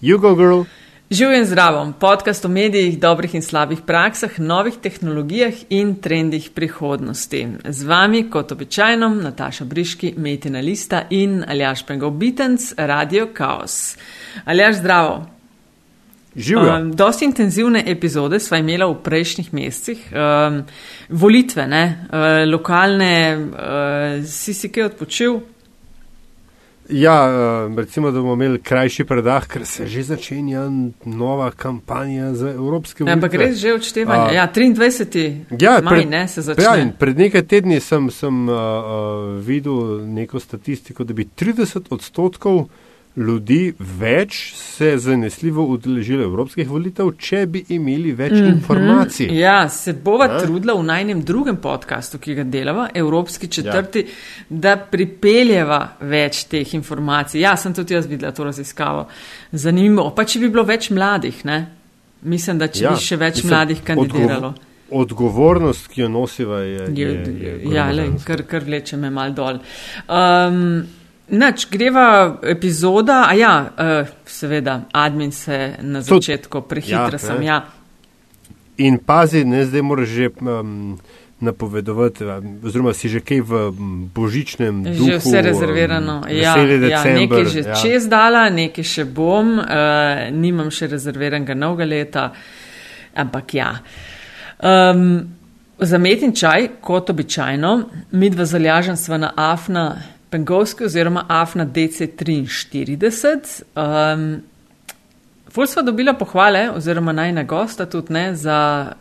Jugo Girl. Živijo in zdravo, podcast o medijih, dobrih in slabih praksah, novih tehnologijah in trendih prihodnosti. Z vami, kot običajno, Nataša Briški, Metina Lista in Aljaš Pengov Bitenc, Radio Chaos. Aljaš, zdravo. Živijo. Um, dosti intenzivne epizode smo imeli v prejšnjih mesecih. Um, volitve, ne, uh, lokalne, uh, si si kaj odpočil? Ja, eh, recimo, da bomo imeli krajši predah, ker se že začenja nova kampanja za evropske volitve. Ampak res že odštevanje. Ja, 23. Ja, maj, pred- ne, se Ja, začne. in pred nekaj tedni sem, sem uh, uh, videl neko statistiko, da bi 30 odstotkov ljudi več se zanesljivo udeležilo evropskih volitev, če bi imeli več mm -hmm. informacij. Ja, se bova Ja. trudila v najnem drugem podkastu, ki ga delava, Evropski četrti, ja. da pripeljeva več teh informacij. Ja, sem tudi jaz videla to raziskavo. Zanimivo. Pa če bi bilo več mladih, ne? Mislim, da če ja, bi še več mislim, mladih kandidiralo. Odgov odgovornost, ki jo nosiva, je. je, Je, je ja, le, kar, kar vleče me mal dol. Um, Nač, greva epizoda, a ja, uh, seveda, admin se na začetku, prehitra ja, sem, ne. ja. In pazi, ne, zdaj moraš že um, napovedovati, oziroma si že kaj v božičnem duhu. Že vse rezervirano. Um, Ja, veseli ja, december. nekaj že ja. čez dala, nekaj še bom, uh, nimam še rezerviranega novega leta, ampak ja. Um, za metin čaj, kot običajno, mi dva zalažen sva na Afna Pengovski oziroma Afna DC43. Um, Ful sva dobila pohvale, oziroma najna gosta tudi ne, za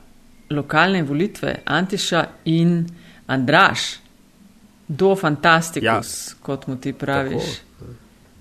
lokalne volitve Antiša in Andraš. Do fantastikus, ja. kot mu ti praviš. Tako.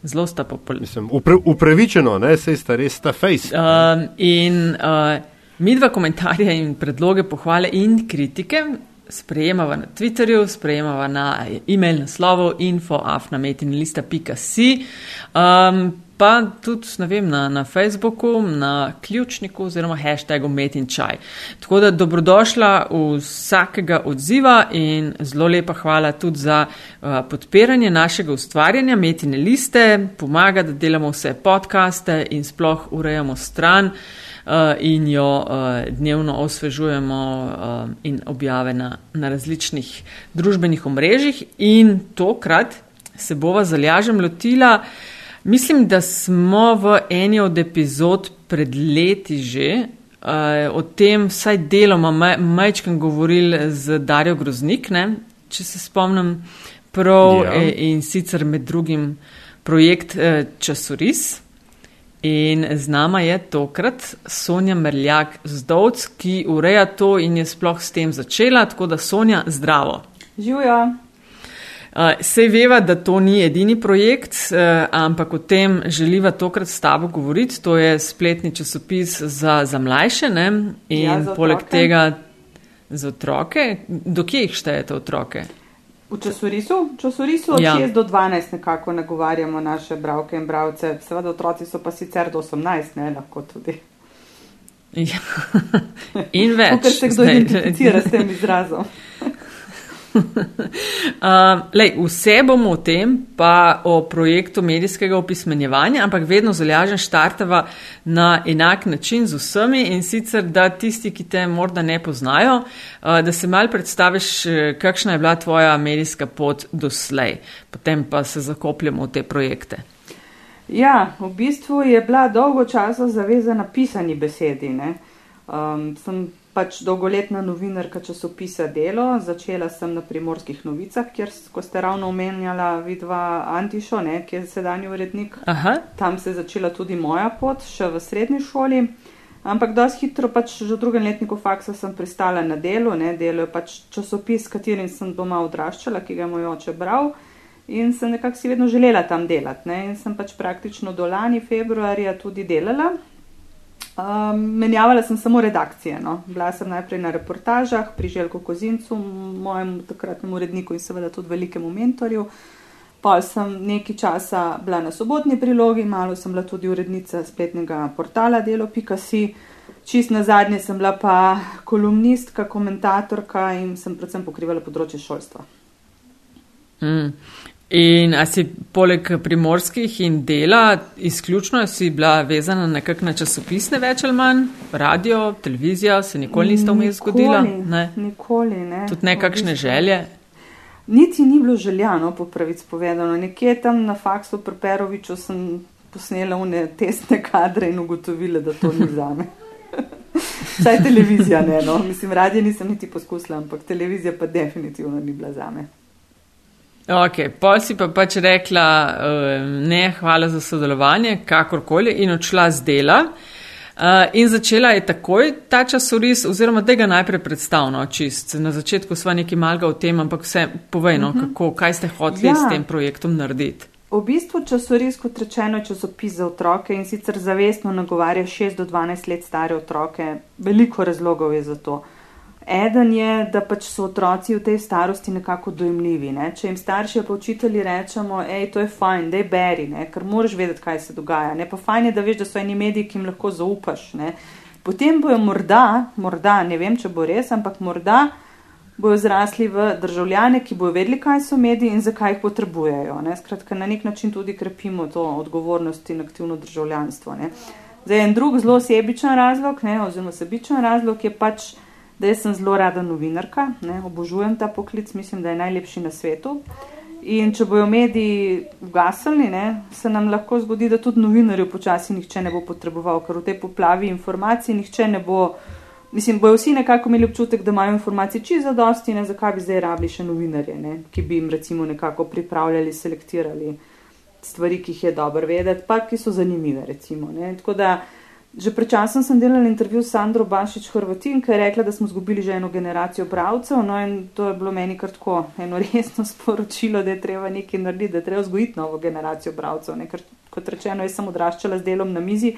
Zelo sta. Mislim, upra, upravičeno, ne, sej sta res ta face. Um, in uh, mi dva komentarje in predloge, pohvale in kritike sprejemava na Twitterju, sprejemava na e-mail naslovu infoafnametinlista.si, um, pa tudi vem, na, na Facebooku, na ključniku oziroma hashtagu metinčaj. Tako da dobrodošla vsakega odziva in zelo lepa hvala tudi za uh, podpiranje našega ustvarjanja, metine liste, pomaga, da delamo vse podcaste in sploh urejamo stran. uh, in jo uh, dnevno osvežujemo uh, in objave na, na različnih družbenih omrežjih. In tokrat se bova zalažem lotila. Mislim, da smo v eni od epizod pred leti že uh, o tem, vsaj deloma, maj, majčkam govorili z Darjo Groznik, ne, če se spomnim prav, ja. in sicer med drugim projekt uh, Časoris. In z nama je tokrat Sonja Merljak Zdovc, ki ureja to in je sploh s tem začela. Tako da, Sonja, zdravo. Živijo. Uh, Sej veva, da to ni edini projekt, uh, ampak o tem želiva tokrat s tabo govoriti. To je spletni časopis za, za mlajše ne? in Ja, za poleg tega za otroke. Do kje jih štejete otroke? V časorisu, časorisu od ja. 6 do 12 nekako nagovarjamo naše bravke in bravce. Seveda otroci so pa sicer do 18, ne lahko tudi. Ja. In več. Ker se kdo zdaj. identificira s tem izrazom. Uh, lej, vse bomo o tem, pa o projektu medijskega opismenjevanja, ampak vedno zalažen štartava na enak način z vsemi in sicer, da tisti, ki te morda ne poznajo, uh, da se mal predstaviš, eh, kakšna je bila tvoja medijska pot doslej, potem pa se zakopljamo v te projekte. Ja, v bistvu je bila dolgo časa zavezana pisani besedi. Um, sem pač dolgoletna novinarka časopisa Delo, začela sem na primorskih novicah, kjer, ko ste ravno omenjala vidva Antišo, ne, ki je sedanji urednik Aha, Tam se je začela tudi moja pot, še v srednji šoli. Ampak dosti hitro, pač že v drugem letniku faksa sem pristala na delu. Ne? Delo je pač časopis, s katerim sem doma odraščala, ki ga je moj oče bral. In sem nekako si vedno želela tam delati. Ne? In sem pač praktično do lani februarja tudi delala. Um, menjavala sem samo redakcije. No? Bila sem najprej na reportažah pri Željku Kozincu, mojemu takratnemu uredniku in seveda tudi velikemu mentorju. Pol sem nekaj časa bila na sobotni prilogi, malo sem bila tudi urednica spletnega portala delo.si. Čist na zadnje sem bila pa kolumnistka, komentatorka in sem predvsem pokrivala področje šolstva. mm. In a si poleg primorskih in dela izključno si bila vezana nekako na časopisne več ali manj, radio, televizija, se nikoli nista vmes zgodila? Ne. Nikoli ne. Tudi nekakšne želje? Niti ni bilo željano, po pravici povedano. Nekje tam na faksu pri Peroviču sem posnela une testne kadre in ugotovila, da to ni za me. Saj televizija ne, no. Mislim, radio nisem niti poskusila, ampak televizija pa definitivno ni bila za me. Ok, pol si pa pač rekla, uh, ne, hvala za sodelovanje, kakorkoli, in odšla z dela. Uh, in začela je takoj ta časoris, oziroma da ga najprej predstavno čist. Na začetku sva nekaj malga o tem, ampak vse povejno, uh mhm. -huh. kako, kaj ste hoteli ja. s tem projektom narediti. V bistvu časoris, kot rečeno, je časopis za otroke in sicer zavestno nagovarja 6 do 12 let stare otroke. Veliko razlogov je za to. Uh, Eden je, da pač so otroci v tej starosti nekako dojemljivi. Ne? Če jim starši pa učitelji rečemo, hej, to je fajn, da je beri, ne? ker moraš vedeti, kaj se dogaja. Ne? Pa fajn je, da veš, da so eni mediji, ki jim lahko zaupaš. Ne? Potem bojo morda, morda, ne vem, če bo res, ampak morda bojo zrasli v državljane, ki bojo vedeli, kaj so mediji in zakaj jih potrebujejo. Ne? Skratka, na nek način tudi krepimo to odgovornost in aktivno državljanstvo. Ne? Zdaj, en drug zelo sebičen razlog, ne? oziroma sebičen razlog je pač da jaz sem zelo rada novinarka, ne, obožujem ta poklic, mislim, da je najlepši na svetu. In če bojo mediji ugasnili, se nam lahko zgodi, da tudi novinarjev počasi nihče ne bo potreboval, ker v tej poplavi informacij nihče ne bo. Mislim, bojo vsi nekako imeli občutek, da imajo informacije čisto zadosti, ne zakaj bi zdaj rabili še novinarje, ne, ki bi jim recimo nekako pripravljali, selektirali stvari, ki jih je dobro vedeti, pa ki so zanimive. Recimo, Tako da Že pred časom sem delala intervju s Sandro Bašič Hrvatin, ki je rekla, da smo izgubili že eno generacijo bravcev. No, in to je bilo meni kar tako eno resno sporočilo, da je treba nekaj narediti, da je treba vzgojiti novo generacijo bravcev. Ker, kot rečeno, jaz sem odraščala z delom na mizi,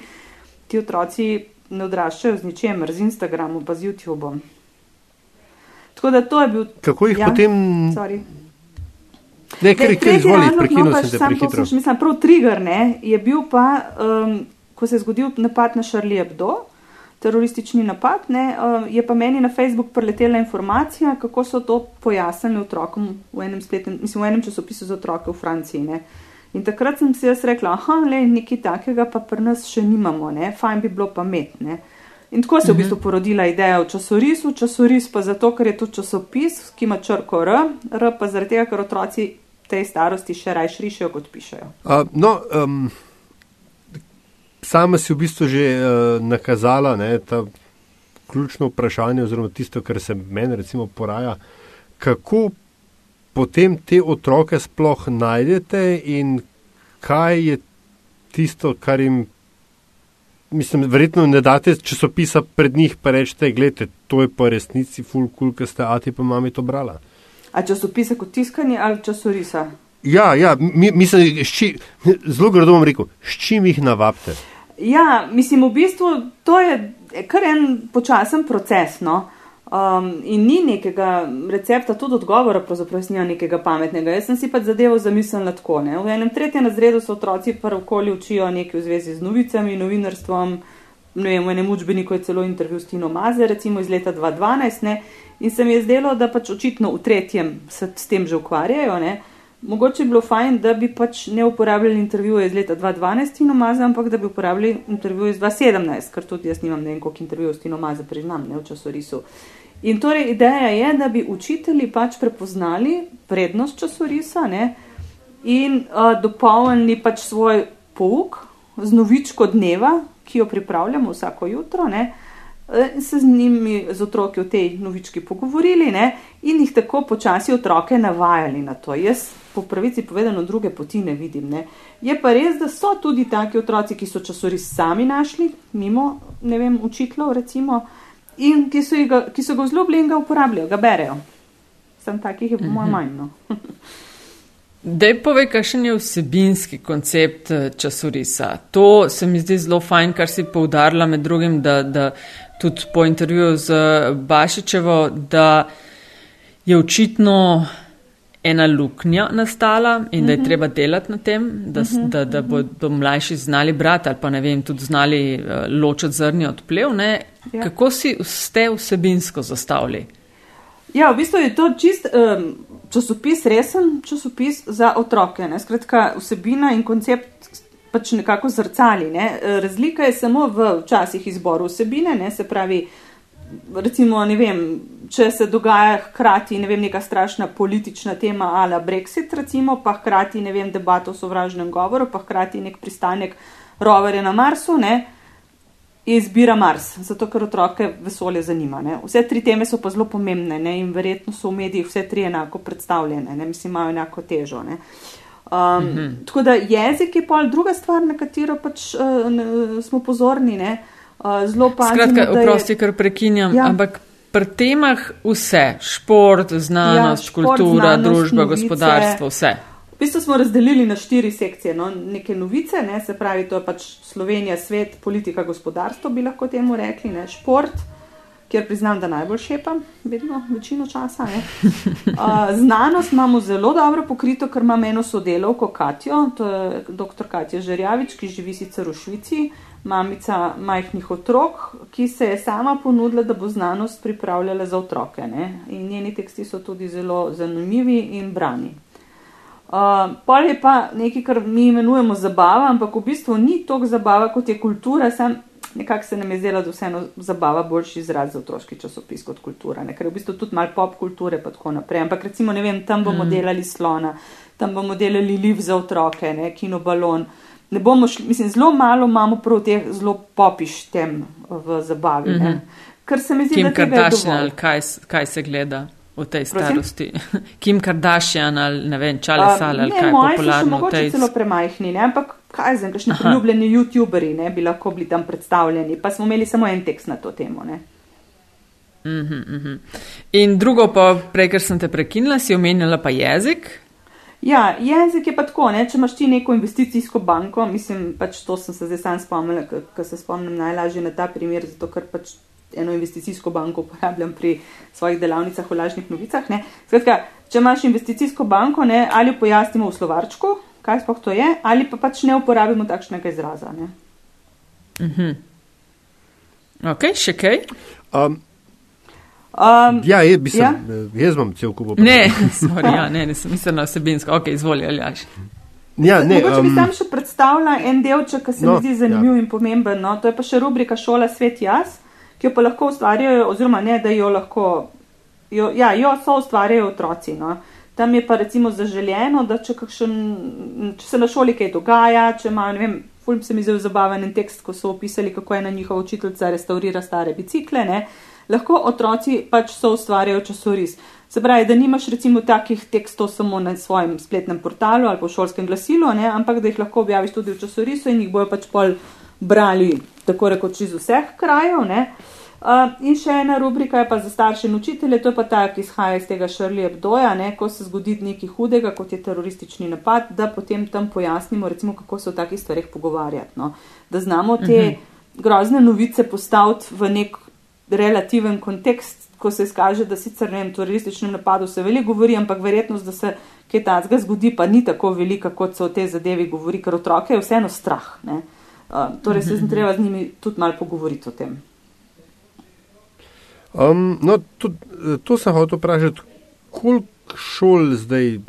ti otroci ne odraščajo z ničemer, z Instagramom, pa z YouTubeom. Tako da to je bil. Kako jih ja? potem. Sorry. Ne, ker jih izvolite, prekinul no, sem se prehitro. Mislim, prav trigger ne, je bil pa. Um, ko se je zgodil napad na Charlie Hebdo, teroristični napad, ne, uh, je pa meni na Facebook preletela informacija, kako so to pojasnili otrokom v enem, spletnem, mislim, v enem časopisu za otroke v Franciji. Ne. In takrat sem si jaz rekla, aha, le nekaj takega pa pri nas še nimamo, ne, fajn bi bilo pa metne. In tako se je v bistvu mhm. porodila ideja o časorisu, časoris pa zato, ker je to časopis, ki ima črko R, R pa zaradi tega, ker otroci tej starosti še raj šrišajo, kot pišajo. Uh, no, um, sama si v bistvu že uh, nakazala ne, ta ključno vprašanje, oziroma tisto, kar se meni recimo poraja, kako potem te otroke sploh najdete in kaj je tisto, kar jim. Mislim, verjetno ne date časopisa pred njih, pa rečete, gledajte, to je pa resnici, full cool, ker ste ati pa mami to brala. A časopise kot tiskanje ali časorisa? Ja, ja, mi, mislim, šči, zelo grdo bom rekel, s čim jih navabite? Ja, mislim, v bistvu to je kar en počasen proces. No? Um, in ni nekega recepta, tudi odgovora, pravzaprav ni nekega pametnega. Jaz sem si pač zadevo zamislila tako. Ne? V enem tretjem razredu so otroci prvokoli učijo nekaj v zvezi z novicami, novinarstvom. Ne vem, v enem učbeniku je celo intervju s Tino Maze, recimo iz leta 2012. Ne? In se mi je zdelo, da pač očitno v tretjem se s tem že ukvarjajo. Ne? Mogoče bi bilo fajn, da bi pač ne uporabljali intervjuje iz leta 2012 Tino Maza, ampak da bi uporabljali intervjuje iz 2017, ker tudi jaz nimam ne vem koliko intervjujev s Tino Maza, priznam, ne v časorisu. In torej ideja je, da bi učitelji pač prepoznali prednost časorisa ne, in uh, dopolnili pač svoj pouk z novičko dneva, ki jo pripravljamo vsako jutro. Ne, Se z njimi, z otroki v tej novički pogovorili ne, in jih tako počasi otroke navajali na to. Jaz po pravici povedano druge poti ne vidim. Ne. Je pa res, da so tudi taki otroci, ki so časoris sami našli, mimo, ne vem, učiteljev recimo, in ki so, ga, ki so ga vzljubili in ga uporabljajo, ga berejo. Sem takih, je po mojem, mhm. manj. No. Dej povej, kakšen je vsebinski koncept eh, časorisa. To se mi zdi zelo fajn, kar si poudarila med drugim, da, da tudi po intervjuju z Bašičevo, da je očitno ena luknja nastala in da je mhm. treba delati na tem, da, mhm. da, da bodo mlajši znali brati ali pa ne vem, tudi znali uh, ločiti zrnje od plev. Ja. Kako si ste vsebinsko zastavili? Ja, v bistvu je to čist um, časopis, resen časopis za otroke. Ne? Skratka, vsebina in koncept pač nekako zrcali. Ne? Razlika je samo v časih izboru vsebine, ne? se pravi, recimo, ne vem, če se dogaja hkrati ne vem, neka strašna politična tema ala Brexit, recimo, pa hkrati ne vem, debato o sovražnem govoru, pa hkrati nek pristanek roverja na Marsu, ne? izbira Mars, zato ker otroke vesolje zanima. Ne? Vse tri teme so pa zelo pomembne ne? in verjetno so v medijih vse tri enako predstavljene, ne? mislim, imajo enako težo. Ne? Um, mm -hmm. Tako da jezik je pol druga stvar, na katero pač uh, ne, smo pozorni. Ne? Uh, zelo pa. Skratka, oprosti, je... ker prekinjam, ja. ampak. Pri temah vse, šport, znanost, ja, šport, kultura, znanost, družba, novice, gospodarstvo, vse bistvu smo razdelili na štiri sekcije, no, neke novice, ne, se pravi, to je pač Slovenija, svet, politika, gospodarstvo, bi lahko temu rekli, ne, šport, kjer priznam, da najbolj šepam, vedno, večino časa. Uh, znanost imamo zelo dobro pokrito, ker imamo eno sodelovko Katijo, to je dr. Katja Žerjavič, ki živi sicer v Švici, mamica majhnih otrok, ki se je sama ponudila, da bo znanost pripravljala za otroke. Ne. In njeni teksti so tudi zelo zanimivi in brani. Uh, pol je pa nekaj, kar mi imenujemo zabava, ampak v bistvu ni toliko zabava, kot je kultura. Sam nekako se nam je zdelo, da vseeno zabava boljši izraz za otroški časopis kot kultura, ne? ker je v bistvu tudi malo pop kulture in tako naprej. Ampak recimo, ne vem, tam bomo mm. delali slona, tam bomo delali liv za otroke, ne? kino balon. Ne bomo šli, mislim, zelo malo imamo prav teh zelo popiš tem v zabavi. Mm -hmm. Ker se mi zdi, Kim da je to. Kaj, kaj se gleda? v tej starosti. Prosim? Kim Kardashian ali ne vem, čale sale ali kaj popularno. Ne, tej... celo premajhni, ne? ampak kaj zdaj, kakšni priljubljeni youtuberi ne bi lahko bili tam predstavljeni, pa smo imeli samo en tekst na to temo. Ne? Mm -hmm, mm -hmm. In drugo, pa prej, ker sem te prekinila, si omenjala pa jezik. Ja, jezik je pa tako, ne? če imaš ti neko investicijsko banko, mislim, pač to sem se zdaj sam spomnila, ker se spomnim najlažje na ta primer, zato ker pač eno investicijsko banko uporabljam pri svojih delavnicah v lažnih novicah. Skratka, če imaš investicijsko banko, ne, ali pojasnimo v slovarčku, kaj sploh to je, ali pa pač ne uporabimo takšnega izraza. Ne. Mhm. Ok, še kaj? Um, Um, ja, je, sem, ja, jaz imam cel kup vprašanj. Ne, sorry, ja, ne, nisem mislil na vsebinsko. Ok, izvoli, ali jaš. Ja, ne, Mogoče um, bi sam še predstavila en delček, ki se no, mi zdi zanimiv ja. in pomemben. No? To je pa še rubrika Šola svet jaz ki jo pa lahko ustvarjajo, oziroma ne, da jo lahko, jo, ja, jo so ustvarjajo otroci. No. Tam je pa recimo zaželjeno, da če, kakšen, če se na šoli kaj dogaja, če imajo, ne vem, fulm se mi zelo zabaven tekst, ko so opisali, kako je na njihova učiteljica restaurira stare bicikle, ne, lahko otroci pač so ustvarjajo časoris. Se pravi, da nimaš recimo takih tekstov samo na svojem spletnem portalu ali po šolskem glasilu, ne, ampak da jih lahko objaviš tudi v časorisu in jih bojo pač pol brali tako rekoč iz vseh krajev. Uh, in še ena rubrika je pa za starše in učitelje, to je pa ta, ki izhaja iz tega Šrli Ebdoja, ne, ko se zgodi nekaj hudega, kot je teroristični napad, da potem tam pojasnimo, recimo, kako se o takih stvarih pogovarjati. No. Da znamo te uh mhm. -huh. grozne novice postaviti v nek relativen kontekst, ko se izkaže, da sicer ne vem, terorističnem napadu se veliko govori, ampak verjetnost, da se kaj takega zgodi, pa ni tako velika, kot se o tej zadevi govori, ker otroke je vseeno strah. Ne. Uh, torej, se treba z njimi tudi malo pogovoriti o tem. Um, no, tudi, to sem hotel vprašati, koliko šol zdaj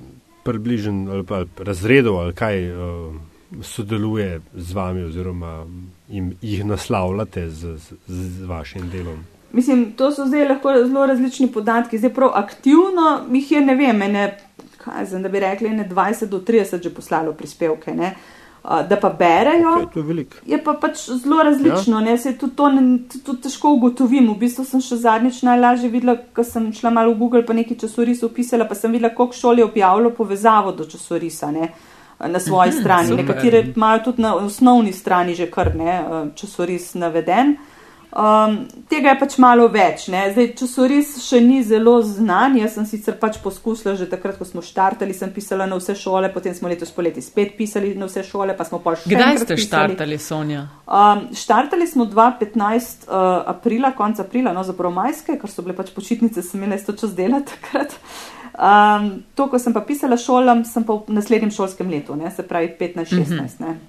približen ali pa razredov ali kaj uh, sodeluje z vami oziroma jim, jih naslavljate z, z, z vašim delom? Mislim, to so zdaj lahko zelo različni podatki. Zdaj prav aktivno jih je, ne vem, ne, kaj znam, da bi rekli, ne 20 do 30 že poslalo prispevke. Ne. Uh, da pa berejo. Okay, je pa pač zelo različno, ja. se tudi to ne, tudi težko ugotovim. V bistvu sem še zadnjič najlažje videla, ko sem šla malo v Google, pa nekaj časorisov pisala, pa sem videla, koliko šol je objavilo povezavo do časorisa ne, na svoji mhm, strani. Nekatere imajo tudi na osnovni strani že kar ne časoris naveden. Um, tega je pač malo več. Ne? Zdaj, časoris še ni zelo znan. Jaz sem sicer pač poskusila že takrat, ko smo štartali, sem pisala na vse šole, potem smo letos poleti spet pisali na vse šole, pa smo pa še. Kdaj ste pisali. štartali, Sonja? Um, štartali smo 2015. Uh, aprila, konc aprila, no zapravo majske, ker so bile pač počitnice, sem imela isto čas dela takrat. Um, to, ko sem pa pisala šolam, sem pa v naslednjem šolskem letu, ne? se pravi 15-16. Mm -hmm.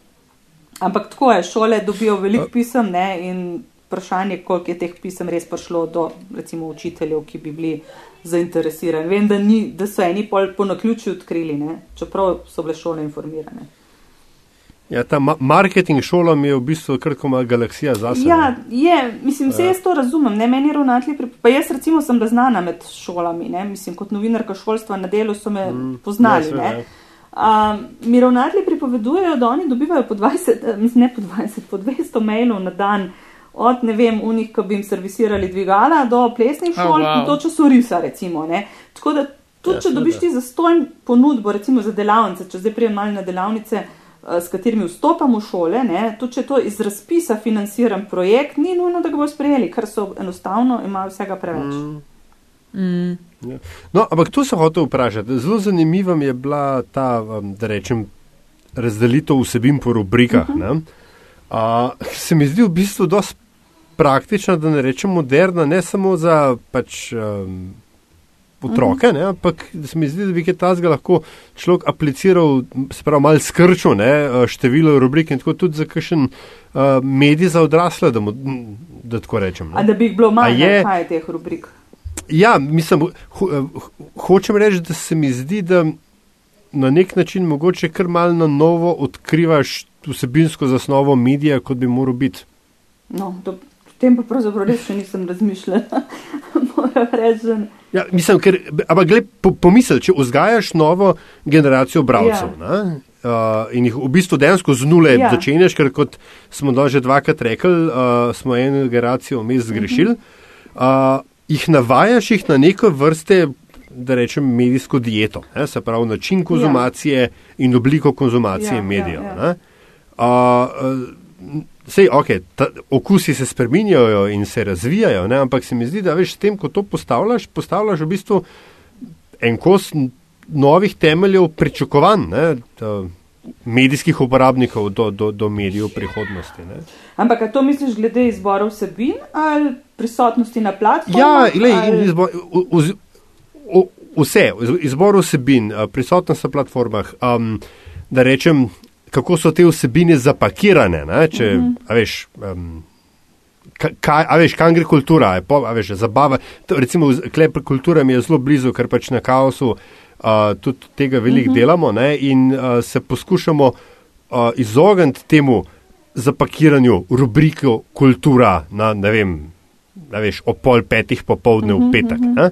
Ampak tako je, šole dobijo veliko pisem ne? in vprašanje, koliko je teh pisem res prišlo do recimo učiteljev, ki bi bili zainteresirani. Vem, da, ni, da so eni pol po naključju odkrili, ne? čeprav so bile šole informirane. Ja, ta ma marketing šolam je v bistvu kar koma galaksija zase. Ja, je, mislim, vse jaz to razumem, ne meni ravnatelji, pa jaz recimo sem da znana med šolami, ne, mislim, kot novinarka šolstva na delu so me mm, poznali, ja, ne. Um, mi ravnatelji pripovedujejo, da oni dobivajo po 20, mislim, ne po 20, po 200 mailov na dan od, ne vem, unih, ki bi jim servisirali dvigala, do plesnih šol oh, wow. in to časorisa, recimo, ne. Tako da tudi, ja, če dobiš ti za stojn ponudbo, recimo za delavnice, če zdaj prijem malo na delavnice, Eh, s katerimi vstopamo v šole, ne, tudi če to iz razpisa financiran projekt, ni nujno, da ga bo sprejeli, ker so enostavno imajo vsega preveč. Mm. Mm. Ja. No, ampak tu se hoče vprašati. Zelo zanimiva je bila ta, da rečem, razdelitev vsebin po rubrikah. Uh -huh. uh, se mi zdi v bistvu dosti praktična, da ne rečem moderna, ne samo za pač. Um, otroke, ne, ampak se mi zdi, da bi kaj tazga lahko človek apliciral, se pravi, malo skrčo, ne, eh, število rubrik in tako tudi za kakšen uh, medij za odrasle, da, mu, da tako rečem. Ne. A da bi jih bilo manj, je, kaj je teh rubrik? Ja, mislim, ho, ho, hočem reči, da se mi zdi, da na nek način mogoče kar malo na novo odkrivaš vsebinsko zasnovo medija, kot bi moral biti. No, to, tem pa pravzaprav res še nisem razmišljala. Moram reči. Ja, mislim, ker, ampak gled, po, pomisel, če vzgajaš novo generacijo bralcev ja. uh, in jih v bistvu densko z nule ja. začenjaš, ker kot smo da že dvakrat rekli, uh, smo eno generacijo vmes zgrešili, uh, jih navajaš jih na neko vrste, da rečem, medijsko dieto, ne? se pravi način konzumacije ja. in obliko konzumacije ja, medijev. Ja, ja. Sej, okay, ta, okusi se spreminjajo in se razvijajo, ne? ampak se mi zdi, da veš, s tem, ko to postavljaš, postavljaš v bistvu en kos novih temeljev pričakovanj medijskih uporabnikov do, do, do medijev prihodnosti. Ne? Ampak to misliš glede izbora vsebin ali prisotnosti na platformi? Ja, lej, ali... izbor, vz, vse, izbor vsebin, prisotnost na platformah. Um, da rečem, kako so te vsebine zapakirane. Če, mm -hmm. a veš, um, kaj, a veš, kam gre kultura, po, a veš, zabava. To, recimo, klep kultura mi je zelo blizu, ker pač na kaosu uh, tudi tega veliko mm -hmm. delamo ne, in uh, se poskušamo uh, izogniti temu zapakiranju rubrike kultura na, ne vem, a veš, o pol petih popovdne mm -hmm. v mhm, petek. Mm -hmm.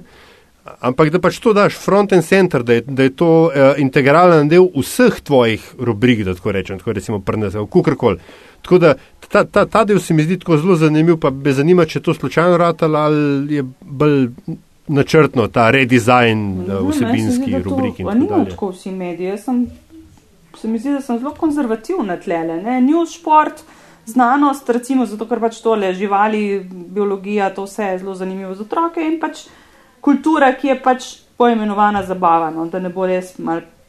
Ampak da pač to daš front and center, da je, da je to uh, integralen del vseh tvojih rubrik, da tako rečem, tako recimo prnesel, kukorkoli. Tako da ta, ta, ta del se mi zdi tako zelo zanimiv, pa me zanima, če to slučajno ratalo ali je bolj načrtno ta redesign uh, vsebinski rubrik. Ni tako vsi mediji, jaz sem, se mi zdi, da sem zelo konzervativna tlele, ne, news, šport. Znanost, recimo, zato ker pač tole živali, biologija, to vse je zelo zanimivo za otroke in pač kultura, ki je pač poimenovana zabava, no, da ne bo res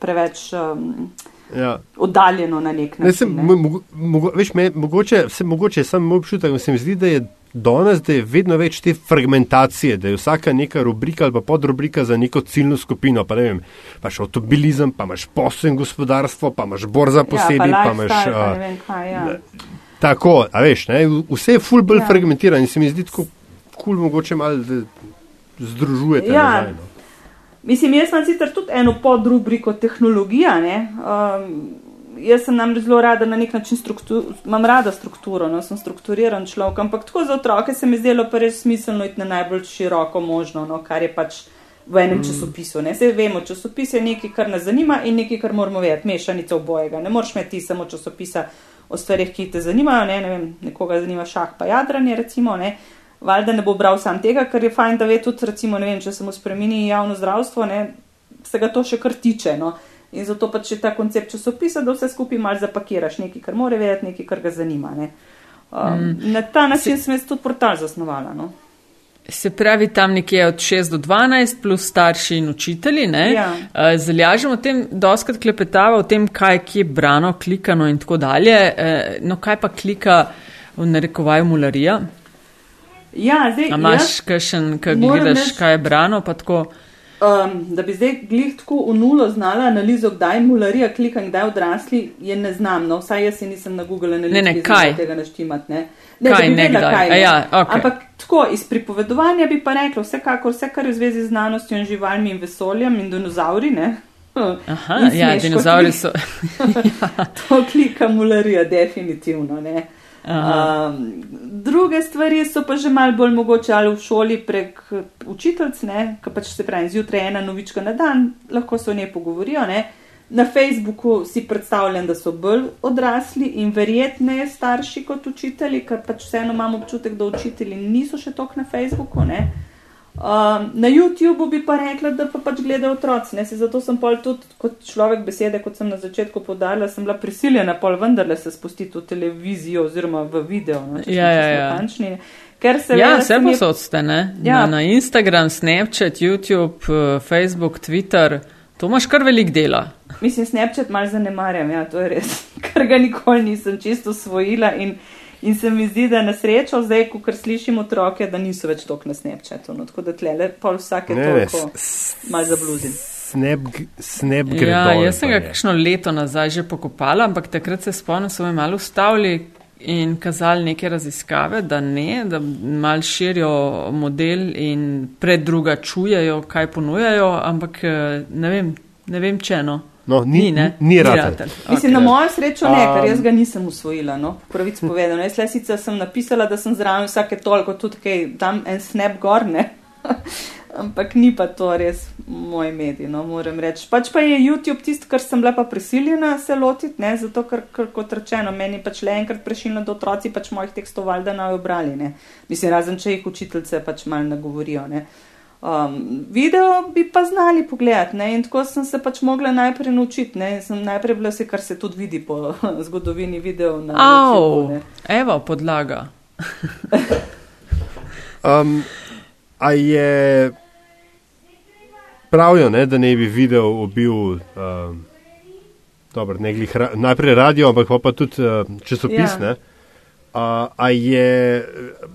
preveč um, ja. oddaljeno na nek način. Ne, sem. Mo, mo, veš, me, mogoče, se, mogoče sem občutek, da se mi zdi, da je danes, da je vedno več te fragmentacije, da je vsaka neka rubrika ali pa podrubrika za neko ciljno skupino. Pa ne vem, imaš avtomobilizem, pa imaš posebno gospodarstvo, pa imaš borza posebej, ja, pa, pa imaš. Uh, pa vem, kaj, ja. Tako, a veš, ne, vse je full bolj ja. fragmentirano in se mi zdi tako kul, cool, mogoče malo združujete. Ja. Nazaj, no. Mislim, jaz sem sicer tudi eno podrubriko tehnologija. Um, jaz sem nam zelo rada na nek način struktur, imam rada strukturo, no, sem strukturiran človek, ampak tako za otroke se mi zdelo pa res smiselno iti na najbolj široko možno, no, kar je pač v enem mm. časopisu. Ne. Zdaj vemo, časopis je nekaj, kar nas zanima in nekaj, kar moramo vedeti, mešanica obojega. Ne moreš imeti samo časopisa o stvarih, ki te zanimajo, ne, ne vem, nekoga zanima šah pa jadranje, recimo. Ne valjda ne bo bral sam tega, ker je fajn, da ve tudi, recimo, ne vem, če se mu spremeni javno zdravstvo, ne, se ga to še kar tiče. No. In zato pač je ta koncept časopisa, da vse skupaj mal zapakiraš, nekaj, kar more vedeti, nekaj, kar ga zanima. Um, mm. Na ta način sem jaz tudi portal zasnovala. No. Se pravi, tam nekje od 6 do 12, plus starši in učitelji. Ja. Uh, Zalažemo o tem, doskrat klepetava o tem, kaj je brano, klikano in tako dalje. Uh, no, kaj pa klika v narekovaju mularija? Ja, zdaj, A imaš kakšen, kaj gledaš, kaj je brano, pa tako? um, da bi zdaj glih tako v nulo znala analizo, kdaj mularija klika in kdaj odrasli, je ne znam. No, vsaj jaz si nisem na Google analizi Ne, ne, kaj? tega naštimati. Ne. Kaj, da bi ne vedela, kaj, A ja, okej. Ampak tako iz pripovedovanja bi pa rekla, vsekakor vse, kar je v zvezi z znanostjo in živalmi in vesoljem in dinozauri. Ne. Aha, ja, dinozauri so. To klika mularija, definitivno. Ne. Um, druge stvari so pa že malo bolj mogoče ali v šoli prek učiteljic, ne, ki pač se pravi, zjutraj ena novička na dan, lahko se o njej pogovorijo. Ne. Na Facebooku si predstavljam, da so bolj odrasli in verjetneje starši kot učitelji, ker pač vseeno imam občutek, da učitelji niso še toliko na Facebooku. Ne. Um, na YouTubu bi pa rekla, da pa pač gledajo otroci. ne, saj Zato sem pol tudi kot človek besede, kot sem na začetku podarila, sem bila prisiljena pol vendarle se spustiti v televizijo oziroma v video. No, če Ja, ja, ja. natančni. Ker se Ja, vse se posod ste, ne? Ja. Na, na Instagram, Snapchat, YouTube, eh, Facebook, Twitter. To imaš kar velik dela. Mislim, Snapchat malo zanemarjam, ja, to je res, ker ga nikoli nisem čisto osvojila in, in se mi zdi, da na srečo zdaj, ko kar slišim otroke, da niso več toliko na Snapchatu. No, tako da tlele pol vsake Ne, ne, toliko malo zabluzim. Snap, snap gre Ja, dol, jaz sem ga kakšno leto nazaj že pokopala, ampak takrat se spomnim, so me malo ustavili in kazali neke raziskave, da ne, da mal širijo model in predruga čujejo, kaj ponujajo, ampak eh, ne vem, ne vem če no. No, ni, ne? ni ratelj. ratelj. Mislim, Okej. na mojo srečo ne, ker Um, jaz ga nisem usvojila, no, pravic povedano. Jaz le sicer sem napisala, da sem zraven vsake toliko tudi kaj, tam en snap gor, ne. Ampak ni pa to res moj medij, no, moram reči. Pač pa je YouTube tisto, kar sem bila pa prisiljena se lotiti, ne, zato ker, ker kot rečeno, meni pač le enkrat prešilno, da otroci pač mojih tekstov valjda naj obrali, ne. Mislim, razen če jih učiteljice pač malo nagovorijo, ne. Um, video bi pa znali pogledati, ne? in tako sem se pač mogla najprej naučiti. Ne? Sem najprej bila se, kar se tudi vidi po zgodovini video na Au, YouTubeu, ne. evo podlaga. Um, a je pravijo, ne, da ne bi video ubil, um, glih, ra, najprej radio, ampak pa, pa tudi uh, časopis. Ja. Ja. A, a je eh,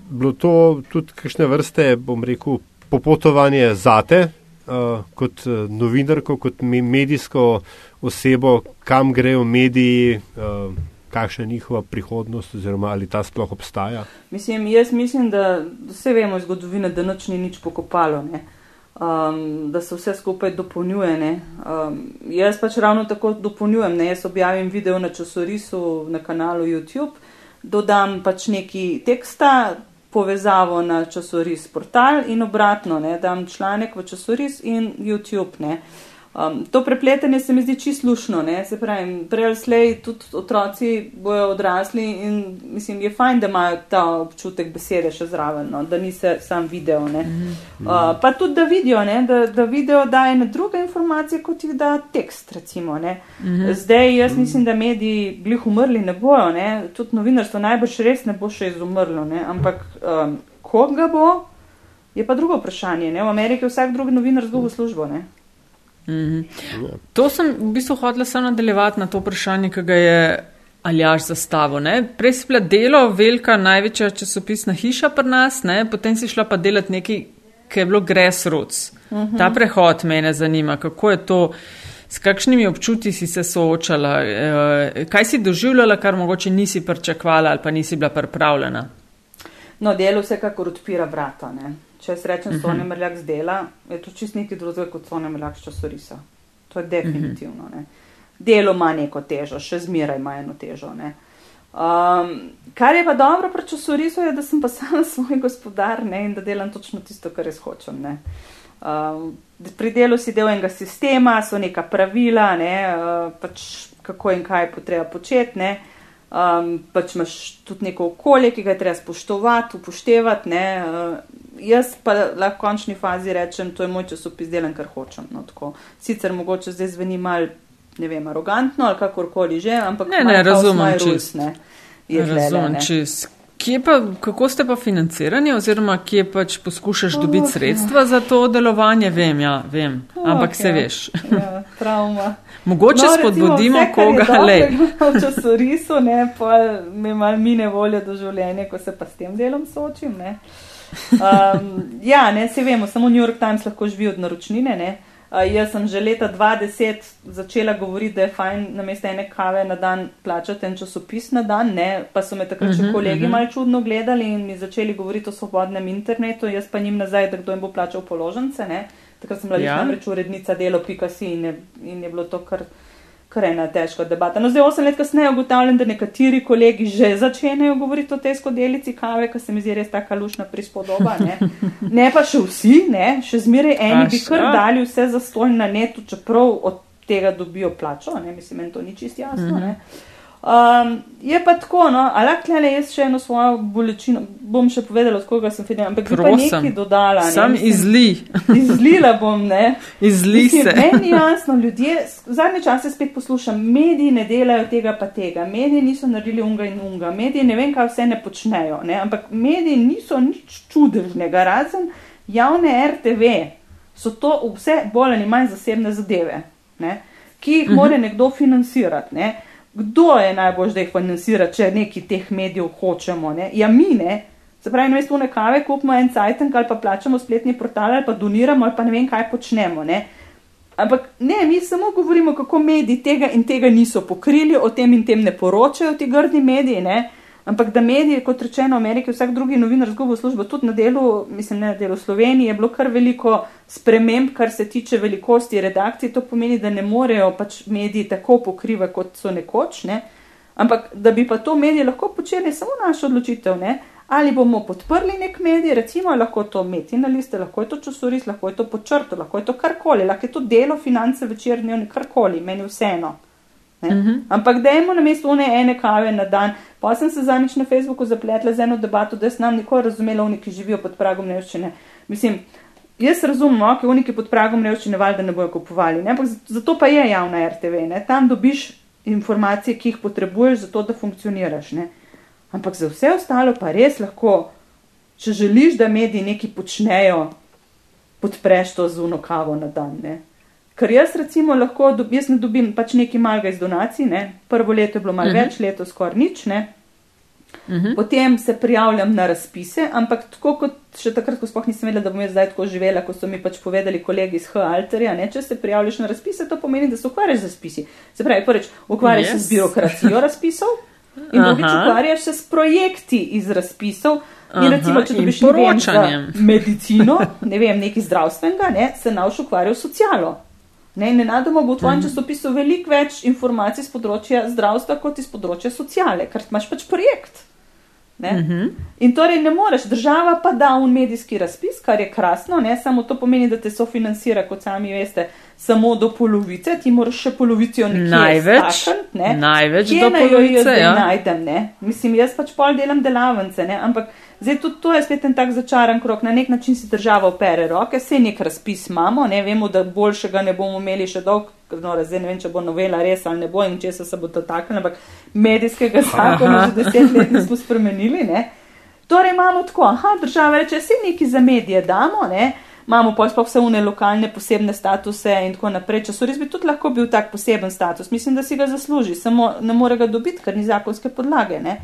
bilo to tudi kakšne vrste, bom rekel, popotovanje zate, uh, kot uh, novinarko, kot me, medijsko osebo, kam grejo mediji, uh, kakšna je njihova prihodnost, oziroma ali ta sploh obstaja? Mislim, jaz mislim, da vse vemo iz zgodovine, da noč ni nič pokopalo, ne? um, da se vse skupaj dopolnjuje. ne. Um, jaz pač ravno tako dopolnjujem. Ne? Jaz objavim video na časorisu na kanalu YouTube, dodam pač neki teksta, povezavo na časoris portal in obratno, ne? dam članek v časoris in YouTube. Ne? Um, to prepletanje se mi zdi čisto slušno, ne? se pravi, prej ali slej tudi otroci bojo odrasli in mislim, je fajn, da imajo ta občutek besede še zraven, no? da ni se sam video. Ne? Uh, pa tudi, da vidijo, ne? da, da video daje na druge informacije, kot jih da tekst, recimo. Ne? Zdaj jaz mislim, da mediji glih umrli ne bojo, ne? tudi novinarstvo najbrž res ne bo še izumrlo, ne? ampak um, koga bo, je pa drugo vprašanje. Ne? V Ameriki je vsak drugi novinar zgubil službo. Ne? Mhm. To sem v bistvu hodila samo nadaljevati na to vprašanje, ki ga je Aljaš zastavil. Ne? Prej si bila delo, velika, največja časopisna hiša pri nas, ne? potem si šla pa delati nekaj, ki je bilo grassroots. Uh -huh. Ta prehod mene zanima, kako je to, s kakšnimi občuti si se soočala, eh, kaj si doživljala, kar mogoče nisi pričakvala ali pa nisi bila pripravljena. No, delo vsekakor odpira vrata. Ne? Če jaz rečem, uh -huh. Sonja Mrljak z dela, je to čist nekaj drugega kot Sonja Mrljak z časorisa. To je definitivno. Uh -huh. Delo ima neko težo, še zmeraj ima eno težo. Ne? Um, kar je pa dobro pri časorisu, je, da sem pa sama svoj gospodar ne? in da delam točno tisto, kar res hočem. Ne? Um, pri delu si del enega sistema, so neka pravila, ne? uh, pač kako in kaj potreba početi. ne. Um, pač imaš tudi neko okolje, ki ga je treba spoštovati, upoštevati. Ne? Uh, jaz pa lahko v končni fazi rečem, to je moj časopis, delam kar hočem. No, tako. Sicer mogoče zdaj zveni mal, ne vem, arogantno ali kakorkoli že, ampak Ne, ne, razumem ne, je Razumem, ne. čez. Kje pa, kako ste pa financirani, oziroma kje pač poskušaš Oh, dobiti ja. sredstva za to delovanje? Vem, ja, vem, ampak se ja. veš. Ja, travma. Mogoče No, spodbudimo recimo, vse, koga, le. V časorisu, ne, pa mi mal mine volja do življenja, ko se pa s tem delom soočim. Ne. Um, ja, ne, se vemo, samo New York Times lahko živi od naročnine. Ne. Uh, jaz sem že leta 2010 začela govoriti, da je fajn na mesto ene kave na dan plačati en časopis na dan, ne? pa so me takrat še Mhm, kolegi mhm. malo čudno gledali in mi začeli govoriti o svobodnem internetu, jaz pa njim nazaj, da kdo jim bo plačal položnice. Ne? Takrat sem bila ja. namreč urednica delo.si in, je- in je bilo to kar, kar ena težka debata. No, zdaj, osem let kasneje ugotavljam, da nekateri kolegi že začenjajo govoriti o tej skodelici kave, ki se mi zdi res taka lušna prispodoba. Ne, ne pa še vsi, ne, še zmeraj eni A bi kar še? dali vse za stol na netu, čeprav od tega dobijo plačo, ne, mislim, meni to ni čist jasno. Mhm. Ne. Um, je pa tako, no, ali lahko le jaz še eno svojo bolečino, bom še povedala, od koga sem fidela, ampak bi pa Prosim. nekaj dodala. Ne, Sam izli, Izlila bom, ne. izli Mislim, se. Meni jasno, ljudje, zadnje čase spet poslušam, mediji ne delajo tega pa tega, mediji niso naredili unga in unga, mediji ne vem, kaj vse ne počnejo, ne? ampak mediji niso nič čudežnega, razen javne RTV, so to vse bolj ali manj zasebne zadeve, ne? ki jih mora nekdo financirati. Ne? Kdo je najbolj zdaj financira, če neki teh medijev hočemo? Ne? Ja, mi ne. Se pravi, namesto one kave kupimo en cajtank ali pa plačamo spletni portal ali pa doniramo ali pa ne vem kaj počnemo. Ne? Ampak ne, mi samo govorimo, kako mediji tega in tega niso pokrili, o tem in tem ne poročajo ti grdi mediji. Ne? Ampak da mediji, kot rečeno, v Ameriki, vsak drugi novinar zgubil službo, tudi na delu, mislim, na delu Slovenije, je bilo kar veliko sprememb, kar se tiče velikosti redakcij. To pomeni, da ne morejo pač mediji tako pokrivati, kot so nekoč. Ne? Ampak da bi pa to mediji lahko počeli, je samo naša odločitev. Ne? Ali bomo podprli nek medij, recimo lahko to meti na liste, lahko je to časoris, lahko je to počrto, lahko je to karkoli, lahko je to delo, finance, večer, dnevni, karkoli, meni vseeno. Uh -huh. Ampak dajmo na mesto one ene kave na dan. Pa sem se zanič na Facebooku zapletla z eno debato, da sem nam nikoli razumela, oni, ki živijo pod pragom revščine. Mislim, jaz razumem, ok, oni, ki pod pragom revščine, valjda ne bojo kupovali. Ne? Ampak zato pa je javna RTV. Ne? Tam dobiš informacije, ki jih potrebuješ, zato da funkcioniraš. Ne? Ampak za vse ostalo pa res lahko, če želiš, da mediji nekaj počnejo, podpreš to z uno kavo na dan. Ne? Ker jaz recimo lahko, dob, jaz ne dobim pač nekaj malega iz donacij, ne? prvo leto je bilo malo uh -huh. več, leto skoraj nič, ne? Uh -huh. potem se prijavljam na razpise, ampak tako kot še takrat, ko sploh nisem vedela, da bom jaz zdaj tako živela, ko so mi pač povedali kolegi iz H-Alterja, ne? če se prijavljaš na razpise, to pomeni, da se ukvarjaš z razpisi. Se pravi, prvič, ukvarjaš yes. se z birokracijo razpisov in drugič ukvarjaš se s projekti iz razpisov. In Aha, recimo, če dobiš ne vem, za medicino, ne vem, nekaj zdravstvenega, ne, se nauč ukvarjal s socialo. Ne, in nenadoma bo v tvojem časopisu veliko več informacij z področja zdravstva kot iz področja sociale, ker imaš pač projekt. Ne? Uh -huh. In torej ne moreš, država pa da un medijski razpis, kar je krasno, ne samo to pomeni, da te sofinancira, kot sami veste, samo do polovice, ti moraš še polovico nekje Največ, stakniti, ne. največ Kje do naj polovice, ja. najdem, ne? Mislim, jaz pač pol delam delavnice, ne? ampak zdaj tudi to je spet en tak začaran krok, na nek način si država opere roke, vse nek razpis imamo, ne vemo, da boljšega ne bomo imeli še dolg, no, zdaj ne vem, če bo novela res ali ne bo in če se bo dotaknila, ampak medijskega zakona že deset let nismo spremenili, ne? Torej imamo tako, aha, država reče, vse neki za medije damo, ne? Imamo pa sploh vse une lokalne posebne statuse in tako naprej. Časoris bi tudi lahko bil tak poseben status. Mislim, da si ga zasluži, samo ne more ga dobiti, ker ni zakonske podlage. Ne?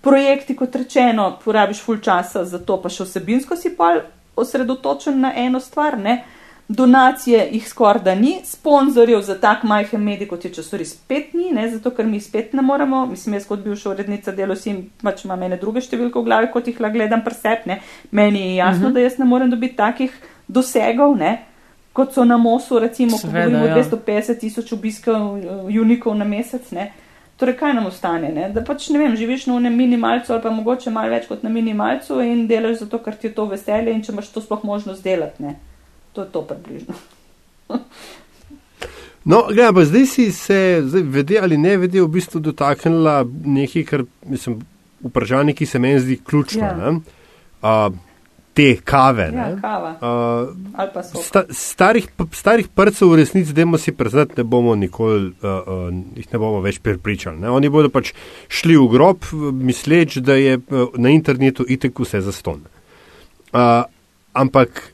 Projekti, kot rečeno, porabiš full časa za to, pa še vsebinsko si pa osredotočen na eno stvar. Ne? Donacije jih skoraj da ni, sponzorjev za tak majhen medij, kot je časoris, spet ni, ne? zato ker mi spet ne moremo. Mislim, jaz kot bivša urednica delo si pač imam ene druge številke v glavi, kot jih lahko gledam presepne. Meni je jasno, uh -huh. da jaz ne morem dobiti takih dosegov, ne? kot so na Mosu, recimo, ko govorimo ja. 250 tisoč obiskov eh, unikov na mesec. Ne? Torej, kaj nam ostane? Ne? Da pač ne vem, živiš na unem minimalcu ali pa mogoče malo več kot na minimalcu in delaš zato, ker ti je to veselje in če imaš to sploh možnost delati. Ne? To je to približno. No, gledaj, pa zdaj si se, zdaj, vede ali ne vede, v bistvu dotaknila nekaj, kar mislim, vprašanje, ki se meni zdi ključno. Ja. ne. A, te kave. Ja, kava. So. sta, starih, starih prcev v resnici, da se priznati, ne bomo nikoli, uh, uh, jih ne bomo več prepričali. Ne? Oni bodo pač šli v grob, misleč, da je uh, na internetu itek vse zaston. Uh, ampak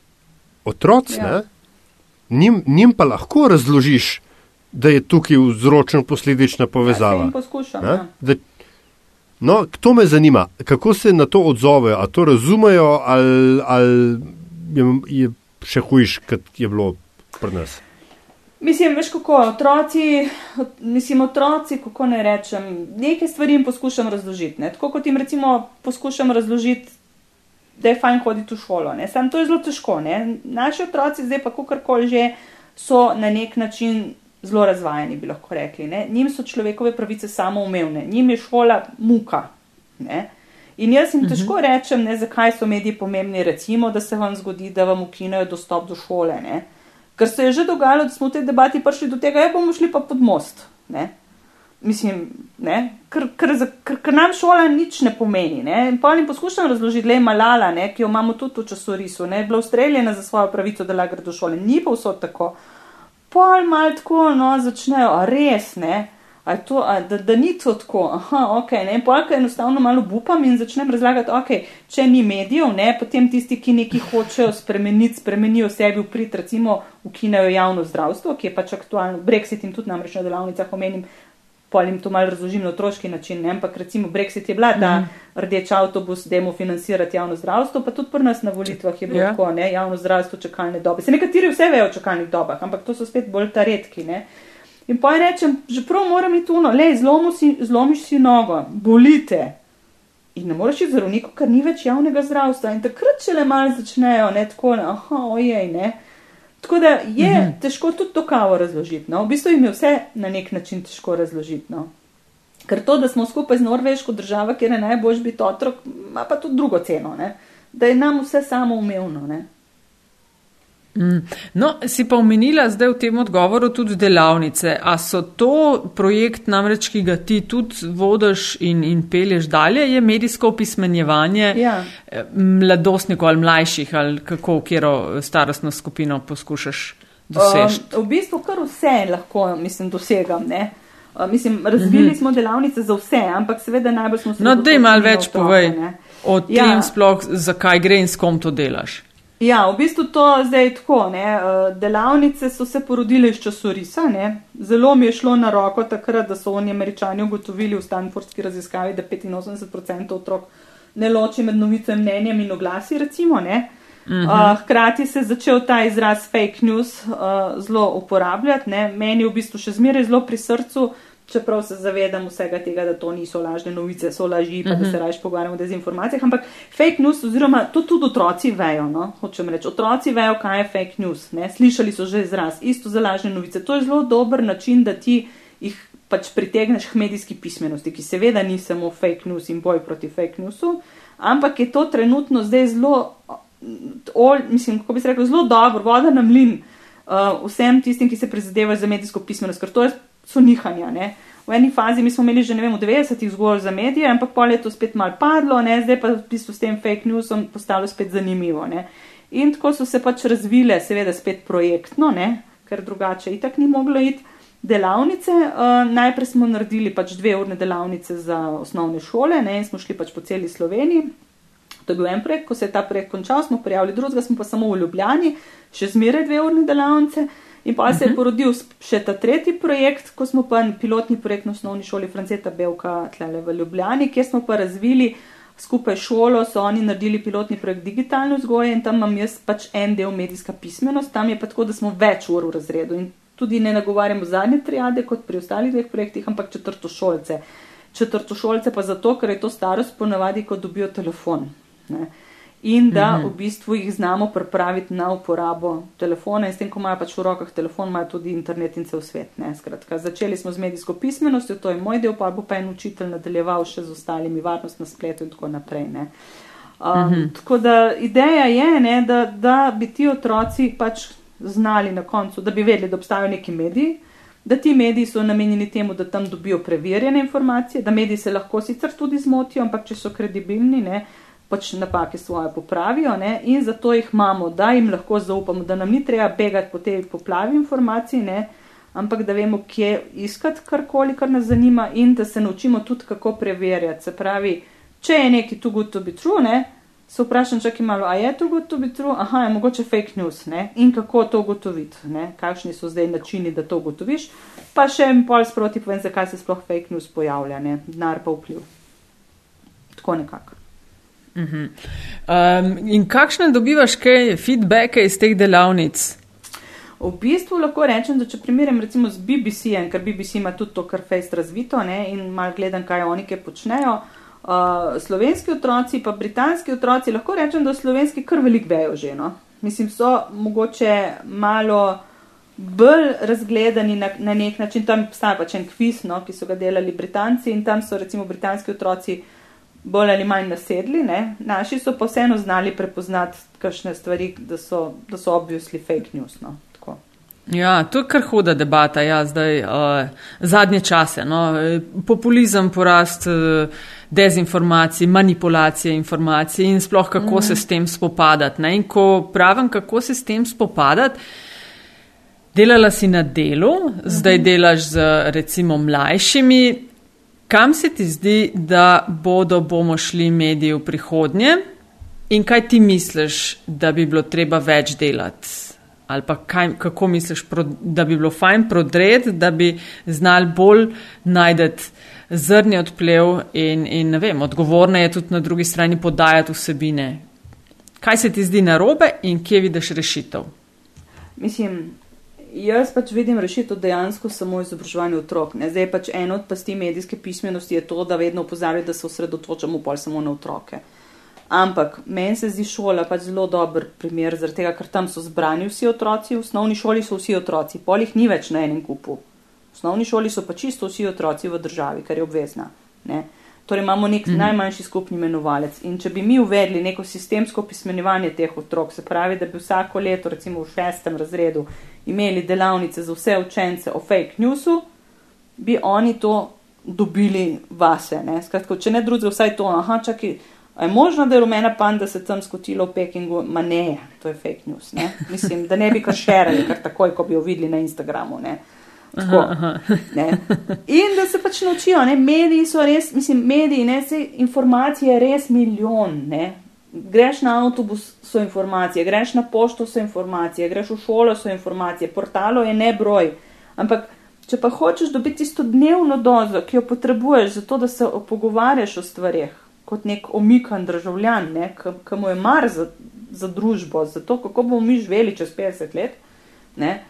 otroci, Ja. ja. njim, njim pa lahko razložiš, da je tukaj vzročno-posledična Ja, se povezava. jim poskušam. Ja. Da, No, to me zanima, kako se na to odzovejo, ali to razumejo, ali, ali je, je še hujš, kot je bilo pri nas. Mislim, veš kako, otroci, mislim, otroci, kako ne rečem, nekaj stvari jim poskušam razložiti. Ne? Tako kot jim recimo poskušam razložiti, da je fajn hoditi v šolo. Ne? Sam to je zelo težko. Ne? Naši otroci zdaj pa kakorkoli že so na nek način zelo razvajeni, bi lahko rekli. Ne? Njim so človekove pravice samoumevne, njim je šola muka. Ne? In jaz jim težko mhm. rečem, ne, zakaj so mediji pomembni, recimo, da se vam zgodi, da vam ukinejo dostop do šole. Ne? Ker se je že dogajalo, da smo v tej debati prišli do tega, da ja, bomo šli pa pod most. Ne? Mislim, ker, ker, ker, ker nam šola nič ne pomeni. Ne? In pa jim poskušam razložiti, da je malala, ne? ki jo imamo tudi v časorisu, ne? bila ustreljena za svojo pravico, da lahko gre do šole. Ni pa vso tako. Pol mal tako, no, začnejo, a res ne to, a, da, da ni to tako. Aha, ok, ne, polka enostavno malo upam in začnem razlagati, ok, če ni medijev, ne, potem tisti, ki nekaj hočejo spremeniti, spremenijo sebi v prid, recimo, ukinejo javno zdravstvo, ki je pač aktualno, Brexit in tudi namreč na delavnicah omenim. Pol jim to malo razložim na otroški način, ne? ampak recimo Brexit je bila, da mm. rdeč avtobus, da mu financirati javno zdravstvo, pa tudi pri nas na volitvah je bilo yeah. Ja. tako, ne? javno zdravstvo, čakalne dobe. Se nekateri vse vejo o čakalnih dobah, ampak to so spet bolj ta redki. Ne? In pa rečem, že prav moram iti tuno, le si, zlomiš si nogo, bolite. In ne moreš iti zdravniku, ker ni več javnega zdravstva. In takrat še le malo začnejo, ne tako, aha, ojej, ne. Tako da je mhm. težko tudi to kavo razložiti. No? V bistvu jim je vse na nek način težko razložiti. No? Ker to, da smo skupaj z Norveško državo, kjer je najbolj biti otrok, ima pa tudi drugo ceno, ne? da je nam vse samo umevno. Mm. No, si pa omenila zdaj v tem odgovoru tudi delavnice. A so to projekt, namreč, ki ga ti tudi vodiš in, in pelješ dalje, je medijsko opismenjevanje ja. Eh, mladostnikov ali mlajših ali kako, kjero starostno skupino poskušaš doseči? Um, v bistvu kar vse lahko, mislim, dosegam. Ne? Uh, mislim, razvili mm -hmm. smo delavnice za vse, ampak seveda najbolj smo se. No, da jim malo več povej o tem ja. sploh, zakaj gre in s kom to delaš. Ja, v bistvu to zdaj je tako. Ne? Eh, delavnice so se porodile iz časorisa. Ne? Zelo mi je šlo na roko takrat, da so oni američani ugotovili v Stanfordski raziskavi, da 85% otrok ne loči med novicem, mnenjem in oglasi. Recimo, uh, hkrati se je začel ta izraz fake news uh, zelo uporabljati. Ne? Meni je v bistvu še zmeraj zelo pri srcu čeprav se zavedam vsega tega, da to niso lažne novice, so laži, pa uh -huh. da se mhm. raje pogovarjamo o dezinformacijah. Ampak fake news, oziroma to tudi otroci vejo, no? hočem reči, otroci vejo, kaj je fake news. Ne? Slišali so že izraz, isto za lažne novice. To je zelo dober način, da ti jih pač pritegneš k medijski pismenosti, ki seveda ni samo fake news in boj proti fake newsu, ampak je to trenutno zdaj zelo, ol, mislim, kako bi se rekel, zelo dobro, voda na mlin. Uh, vsem tistim, ki se prizadevajo za medijsko pismenost, ker to je so nihanja. Ne. V eni fazi mi smo imeli že vem, v 90-ih zgolj za medije, ampak pol je to spet mal padlo, ne. zdaj pa v bistvu s tem fake newsom postalo spet zanimivo. Ne. In tako so se pač razvile, seveda spet projektno, ne, ker drugače itak ni moglo iti. Delavnice, uh, najprej smo naredili pač dve urne delavnice za osnovne šole, ne, in smo šli pač po celi Sloveniji. To je bil en projekt, ko se je ta projekt končal, smo prijavili drugega, smo pa samo v Ljubljani, še zmeraj dve urne delavnice. In pa se je mhm. porodil še ta tretji projekt, ko smo pa pilotni projekt na osnovni šoli Franceta Belka tlele v Ljubljani, kjer smo pa razvili skupaj šolo, so oni naredili pilotni projekt digitalne vzgoje in tam imam jaz pač en del medijska pismenost, tam je pa tako, da smo več ur v razredu in tudi ne nagovarjamo zadnje triade kot pri ostalih dveh projektih, ampak četrtošolce. Četrtošolce pa zato, ker je to starost ponavadi, ko dobijo telefon. Ne in da mhm. v bistvu jih znamo pripraviti na uporabo telefona in s tem, ko imajo pač v rokah telefon, imajo tudi internet in cel svet. Skratka, začeli smo z medijsko pismenostjo, to je moj del, pa bo pa en učitelj nadaljeval še z ostalimi varnost na spletu in tako naprej. Um, mhm. Tako da ideja je, ne, da, da bi ti otroci pač znali na koncu, da bi vedeli, da obstajajo neki mediji. Da ti mediji so namenjeni temu, da tam dobijo preverjene informacije, da mediji se lahko sicer tudi zmotijo, ampak če so kredibilni, ne, uh, pač napake svoje popravijo ne? in zato jih imamo, da jim lahko zaupamo, da nam ni treba begati po tej poplavi informacij, ne? ampak da vemo, kje iskati karkoli, kar nas zanima in da se naučimo tudi, kako preverjati. Se pravi, če je neki too good to be true, ne? se vprašam, čakaj malo, a je too good to be true, aha, je mogoče fake news ne? in kako to ugotoviti, kakšni so zdaj načini, da to ugotoviš, pa še en pol sproti povem, zakaj se sploh fake news pojavlja, ne? denar pa vpliv. Tako nekako. Um, in kakšne dobivaš kaj feedbacke iz teh delavnic? V bistvu lahko rečem, da če primerjam recimo z BBC-jem, ker BBC ima tudi to kar fejst razvito ne, in mal gledam, kaj oni kaj počnejo. Uh, slovenski otroci, pa britanski otroci, lahko rečem, da slovenski kar velik vejo že. No? Mislim, so mogoče malo bolj razgledani na, na nek način. Tam obstaja pač en kviz, no, ki so ga delali Britanci in tam so recimo britanski otroci bolj ali manj nasedli, ne? naši so pa vseeno znali prepoznati kakšne stvari, da so, da so obviously fake news. No? Ja, to je kar huda debata, ja, zdaj uh, zadnje čase. No, populizem, porast uh, dezinformacij, manipulacije informacij in sploh kako mm. se s tem spopadati. Ne? In ko pravim, kako se s tem spopadati, delala si na delu, mm -hmm. zdaj delaš z recimo mlajšimi, Kam se ti zdi, da bodo bomo šli mediji v prihodnje in kaj ti misliš, da bi bilo treba več delati? Ali pa kaj, kako misliš, da bi bilo fajn prodred, da bi znali bolj najdeti zrni odplev in, in ne vem, odgovorne je tudi na drugi strani podajati vsebine. Kaj se ti zdi narobe in kje vidiš rešitev? Mislim, jaz pač vidim rešitev dejansko samo v izobraževanju otrok. Ne? Zdaj pač eno od pasti medijske pismenosti je to, da vedno opozarjajo, da se osredotočamo pol samo na otroke. Ampak meni se zdi šola pač zelo dober primer, zaradi tega, ker tam so zbrani vsi otroci, v osnovni šoli so vsi otroci, pol jih ni več na enem kupu. V osnovni šoli so pa čisto vsi otroci v državi, kar je obvezna. Ne? Torej imamo nek mm. najmanjši skupni imenovalec. In če bi mi uvedli neko sistemsko pismenjevanje teh otrok, se pravi, da bi vsako leto, recimo v šestem razredu, imeli delavnice za vse učence o fake newsu, bi oni to dobili vase. Ne? Skratka, če ne drugega, vsaj to, aha, čakaj, je možno, da je rumena panda se tam skotila v Pekingu, ma ne, to je fake news. Ne? Mislim, da ne bi kar šerali, kar takoj, ko bi jo videli na Instagramu. Ne? Tako, aha, aha. In da se pač naučijo, ne? mediji so res, mislim, mediji, ne, se informacije je res milijon, ne? greš na avtobus, so informacije, greš na pošto, so informacije, greš v šolo, so informacije, portalo je ne broj. Ampak, če pa hočeš dobiti tisto dnevno dozo, ki jo potrebuješ za to, da se pogovarjaš o stvarih, kot nek omikan državljan, ki mu je mar za, za družbo, za to, kako bomo mi živeli čez 50 let, ne,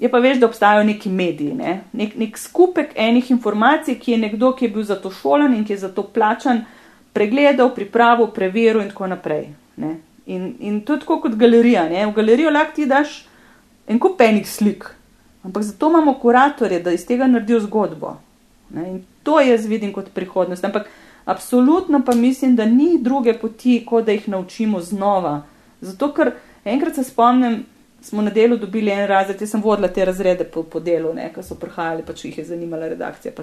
je pa veš, da obstajajo neki mediji, ne, nek, nek skupek enih informacij, ki je nekdo, ki je bil za to šolan in ki je za to plačan pregledal, pripravil, preveril in tako naprej. In, in to je tako kot galerija. Ne? V galerijo lahko ti daš en kup enih slik, ampak zato imamo kuratorje, da iz tega naredijo zgodbo. Ne? In to jaz vidim kot prihodnost. Ampak absolutno pa mislim, da ni druge poti, kot da jih naučimo znova. Zato, ker enkrat se spomnim, smo na delu dobili en razred, jaz sem vodila te razrede po, po delu, ko so prihajali, pač jih je zanimala redakcija. Pa,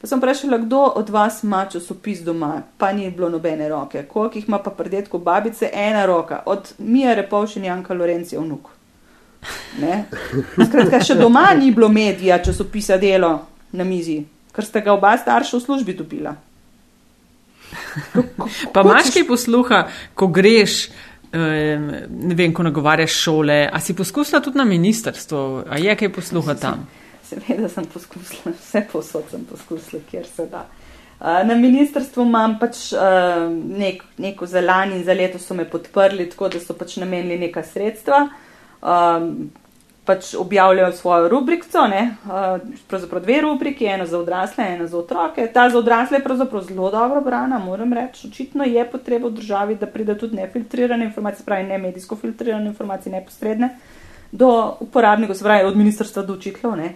pa sem vprašala, kdo od vas ima časopis doma, pa ni bilo nobene roke, koliko jih ima pa predetko babice, ena roka, od Mija Repovšin Janka Lorencija vnuk. Skratka, še doma ni bilo medija časopisa delo na mizi, ker ste ga oba starša v službi dobila. Pa imaš kaj posluha, ko greš ne vem, ko nagovarjaš šole. A si poskusila tudi na ministrstvu, a je kaj posluha tam? Seveda sem poskusila, vse posod sem poskusila, kjer se da. Na ministrstvu imam pač nek, neko za lani in za leto so me podprli, tako da so pač namenili neka sredstva. Um, pač objavljajo svojo rubriko, pravzaprav dve rubriki, ena za odrasle, ena za otroke. Ta za odrasle je pravzaprav zelo dobro brana, moram reči. Očitno je potreba v državi, da pride tudi nefiltrirane informacije, pravi ne medijsko filtrirane informacije, neposredne do uporabnikov, se pravi od ministrstva do učiteljev. Uh,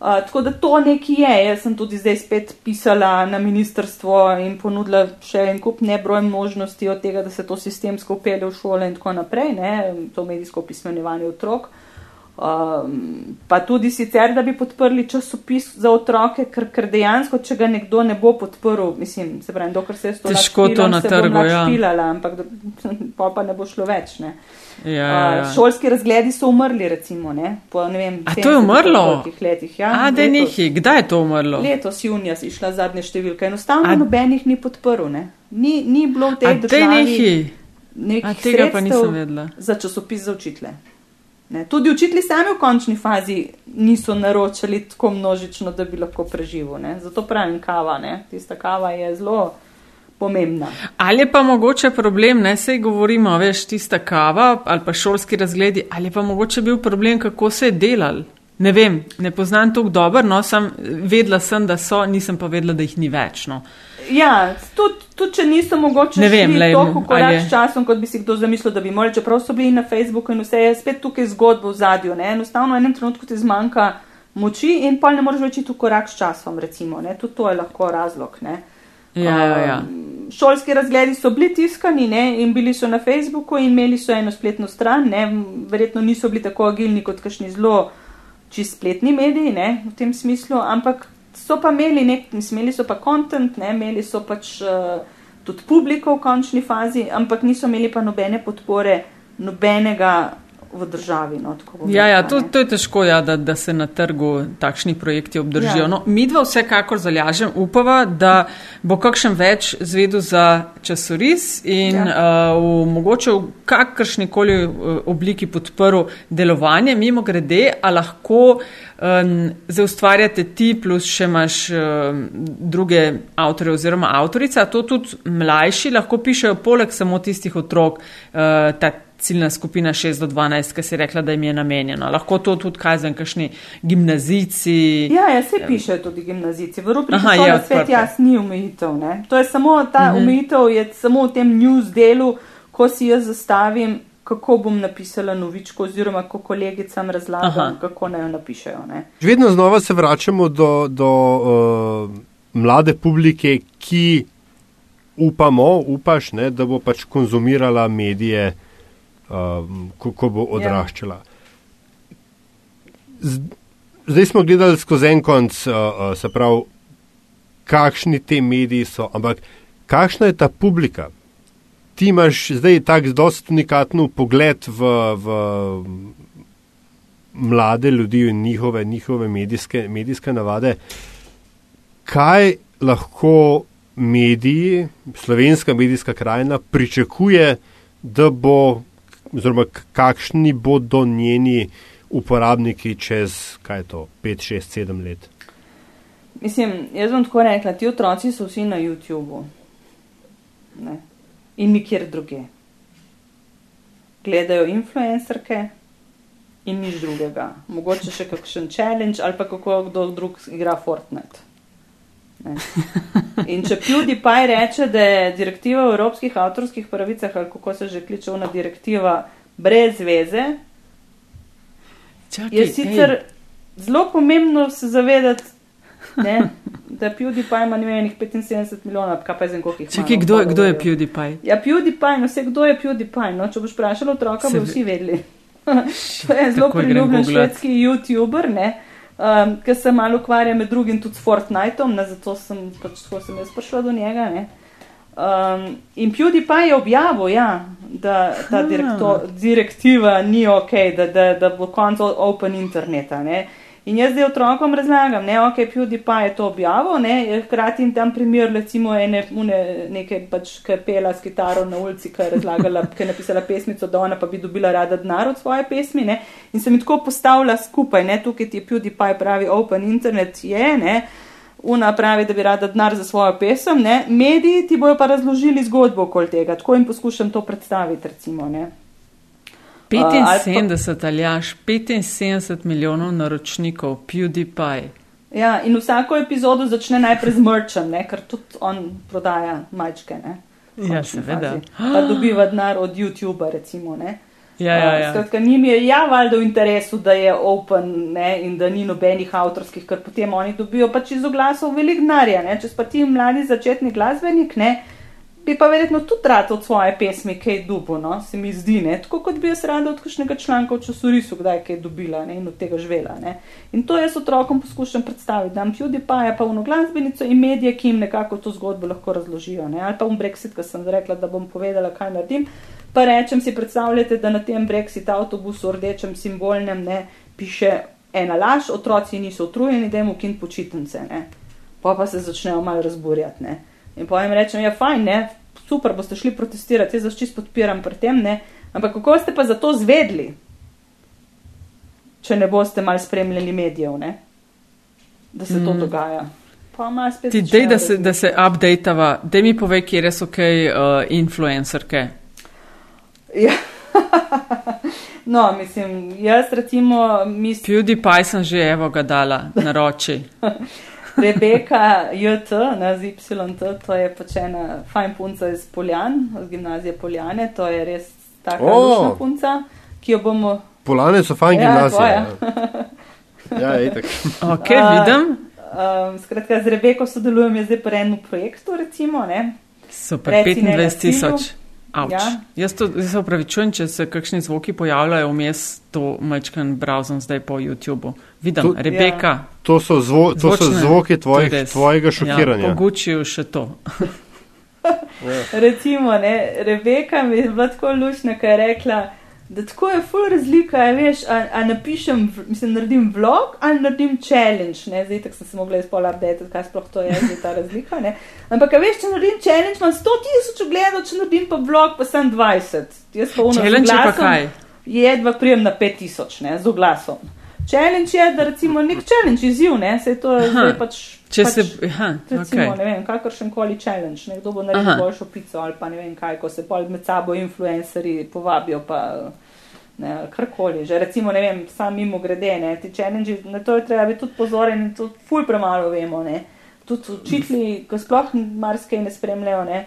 tako da to nekaj je. Jaz sem tudi zdaj spet pisala na ministrstvo in ponudila še en kup nebroj možnosti od tega, da se to sistemsko upelje v šole in tako naprej, ne, to medijsko pismenjevanje otrok. Um, pa tudi sicer, da bi podprli časopis za otroke, ker, ker dejansko, če ga nekdo ne bo podprl, mislim, se pravi, dokler se je to težko to na trgu, ja. Špilala, ampak pa, pa ne bo šlo več. Ne. Ja, ja, ja. Uh, šolski razgledi so umrli, recimo, ne, po ne vem. A to je umrlo? Letih, ja, A, da nehi, kdaj je to umrlo? Letos junija si šla zadnje številke, enostavno A... nobenih ni podprl, ne. Ni, ni bilo v tej A, državi. A tega pa nisem vedela. Za časopis za učitele. Ne, tudi učitelji sami v končni fazi niso naročali tako množično, da bi lahko preživel. Ne. Zato pravim kava. Ne. Tista kava je zelo pomembna. Ali je pa mogoče problem, ne sej govorimo, veš, tista kava ali pa šolski razgledi, ali je pa mogoče bil problem, kako se je delal. Ne vem, ne poznam tako dobro, no, sem vedela sem, da so, nisem pa vedela, da jih ni več. No. Ja, tudi tud, če niso mogoče Ne vem, lej, toliko korak je- s časom, kot bi si kdo zamislil, da bi morali, čeprav so bili na Facebooku in vse je spet tukaj zgodba v zadju. Ne? Enostavno v enem trenutku ti zmanjka moči in pa ne moreš več iti v korak s časom, recimo. Ne? Tudi to je lahko razlog. Ne? Ja, ja, ja. Um, šolski razgledi so bili tiskani ne, in bili so na Facebooku in imeli so eno spletno stran. Ne, verjetno niso bili tako agilni kot kakšni zelo čist spletni mediji ne, v tem smislu, ampak so pa imeli nek, mislim, imeli so pa kontent, imeli so pač uh, tudi publiko v končni fazi, ampak niso imeli pa nobene podpore, nobenega v državi. No, Ja, ja to, to je težko, ja, da, da se na trgu takšni projekti obdržijo. Ja. No, mi dva vsekakor zalažem, upava, da bo kakšen več zvedel za časoris in Ja. uh, v, mogoče v kakršni koli uh, obliki podprl delovanje. Mimo grede, a lahko um, zaustvarjate ti, plus še imaš um, druge avtore oziroma avtorica, to tudi mlajši lahko pišejo, poleg samo tistih otrok. Uh, ta ciljna skupina 6 do 12, ki si rekla, da jim je namenjena. Lahko to tudi kazen, kakšni gimnazici. Ja, ja, se pišejo tudi gimnazici. V rubriki Aha, je je svet jaz ni omejitev. Ne? To je samo ta Mhm. omejitev, je samo v tem news delu, ko si jaz zastavim, kako bom napisala novičko, oziroma ko kolegicam razlagam, Aha. Aha. kako naj jo napišejo. Ne? Vedno znova se vračamo do, do uh, mlade publike, ki upamo, upaš, ne, da bo pač konzumirala medije, um, ko, ko bo odraščala. Z, zdaj smo gledali skozi en konc, uh, uh, se pravi, kakšni te mediji so, ampak kakšna je ta publika? Ti imaš zdaj tak dost unikatno pogled v, v mlade ljudi in njihove, njihove medijske, medijske navade. Kaj lahko mediji, slovenska medijska krajina pričakuje, da bo, oziroma kakšni bodo njeni uporabniki čez, kaj je to, 5, 6, 7 let? Mislim, jaz bom tako rekla, ti otroci so vsi na YouTubu ne? in nikjer druge. Gledajo influencerke in nič drugega. Mogoče še kakšen challenge ali pa kako kdo drug igra Fortnite. In če PewDiePie reče, da je direktiva o evropskih avtorskih pravicah, ali kako se že kliče ona direktiva, brez veze, Čakaj, je sicer zelo pomembno se zavedati, ne, da PewDiePie ima vem, enih 75 milijonov, kaj pa je jih ima. Čakaj, no, kdo, je- kdo je. PewDiePie? Ja, PewDiePie, no vse kdo je PewDiePie, no, če boš vprašal otroka, Se bo ve- vsi vedeli. to je zelo priljubljen švedski YouTuber, ne, um, ki se malo ukvarja med drugim tudi s Fortniteom, ne, zato sem pač tako sem jaz prišla do njega, ne. Um, in PewDiePie je objavil, ja, da ta direkto, direktiva ni ok, da, da, da bo konc open interneta. Ne. In jaz zdaj otrokom razlagam, ne, ok, PewDiePie je to objavil, ne, je hkrati jim tam primer, recimo, ene, une, neke pač, ki je pela s kitaro na ulici, ki je razlagala, ki je napisala pesmico, da ona pa bi dobila rada denar od svoje pesmi, ne, in se mi tako postavlja skupaj, ne, tukaj ti PewDiePie pravi open internet je, ne, Una pravi, da bi rada denar za svojo pesem, ne? mediji ti bojo pa razložili zgodbo okoli tega, tako jim poskušam to predstaviti. Recimo? Ali 75 ali jaš, 75 milijonov naročnikov, PewDiePie. ja, in vsako epizodo začne najprej z mrčem, ne? ker tudi on prodaja majčke. Ne? Ja, seveda. fazi. Pa dobiva denar od YouTuba, recimo. Ne? Ja, ja, Uh, ja. Skratka, njim je ja valjda v interesu, da je open ne, in da ni nobenih avtorskih, ker potem oni dobijo pač iz oglasov veliko denarja. Če pa ti mladi začetni glasbenik, ne, bi pa verjetno tudi rad od svoje pesmi kaj dubo, no, se mi zdi, ne. tako kot bi jaz rada od kakšnega članka v časorisu kdaj kaj dobila ne, in od tega živela. Ne. In to jaz otrokom poskušam predstaviti, da dam PewDiePie pa uno glasbenico in medije, ki jim nekako to zgodbo lahko razložijo. Ne. Ali pa um Brexit, ki sem rekla, da bom povedala, kaj naredim. Pa rečem si, predstavljate, da na tem Brexit avtobusu, rdečem simbolnem, ne, piše ena laž, otroci niso utrujeni, da jim ukin počitnice. Pa pa se začnejo malo razburjati. In pa jim rečem, ja, fajn, ne, super, boste šli protestirati, jaz vas čist podpiram pri tem, ne. Ampak kako ste pa za to zvedli, če ne boste mal spremljali medijev, ne? da se mm. to dogaja? Ti dej, da se, da se updateava, da mi pove, kje so kaj uh, influencerke. Ja. no, mislim, jaz recimo mislim. PewDiePie sem že evo ga dala na roči. Rebeka JT, na ZYT, to je pač ena fajn punca iz Poljan, z gimnazije Poljane, to je res taka oh. punca, ki jo bomo. Poljane so fajn Ja, gimnazije. Ja, ja itak. Ok, vidim. Um, skratka, z Rebeko sodelujem jaz zdaj pri enem projektu, recimo, ne. Super, Reci ne 25 na cilju. tisoč. Avč. Ja. Jaz, to, jaz se upravičujem, če se kakšni zvoki pojavljajo vmes, to mečkan browsem zdaj po YouTubu. Vidim, To- Rebeka. To so, zvo, to so zvoki To tvojih, res. tvojega Ja, šokiranja. po Gucciu še to. Recimo, ne, Rebeka mi je bila tako lušna, ker je rekla, da tako je full razlika, a veš, a, a napišem, mislim, naredim vlog ali naredim challenge, ne, zdaj tako sem se mogla izpola update, kaj sploh to je, zdaj ta razlika, ne. Ampak, a veš, če naredim challenge, imam 100 tisoč ogledov, če naredim pa vlog, pa sem 20. Jaz pa uno Challenge je pa kaj? Jedva prijem na 5000, ne, z oglasom. Challenge je, da recimo nek challenge izziv, ne, se to je Aha. zdaj pač. Če pač, se. Aha, Recimo, okay. ne vem, kakršen koli challenge, nekdo bo naredil Aha. boljšo pico ali pa ne vem kaj, ko se pol med sabo influencerji povabijo, pa ne, ali karkoli. Že recimo, ne vem, sam mimo grede, ne, ti challenge, na to je treba biti tudi pozoren in to ful premalo vemo, ne. Tudi učitelji, ko sploh marsikaj ne spremljajo, ne.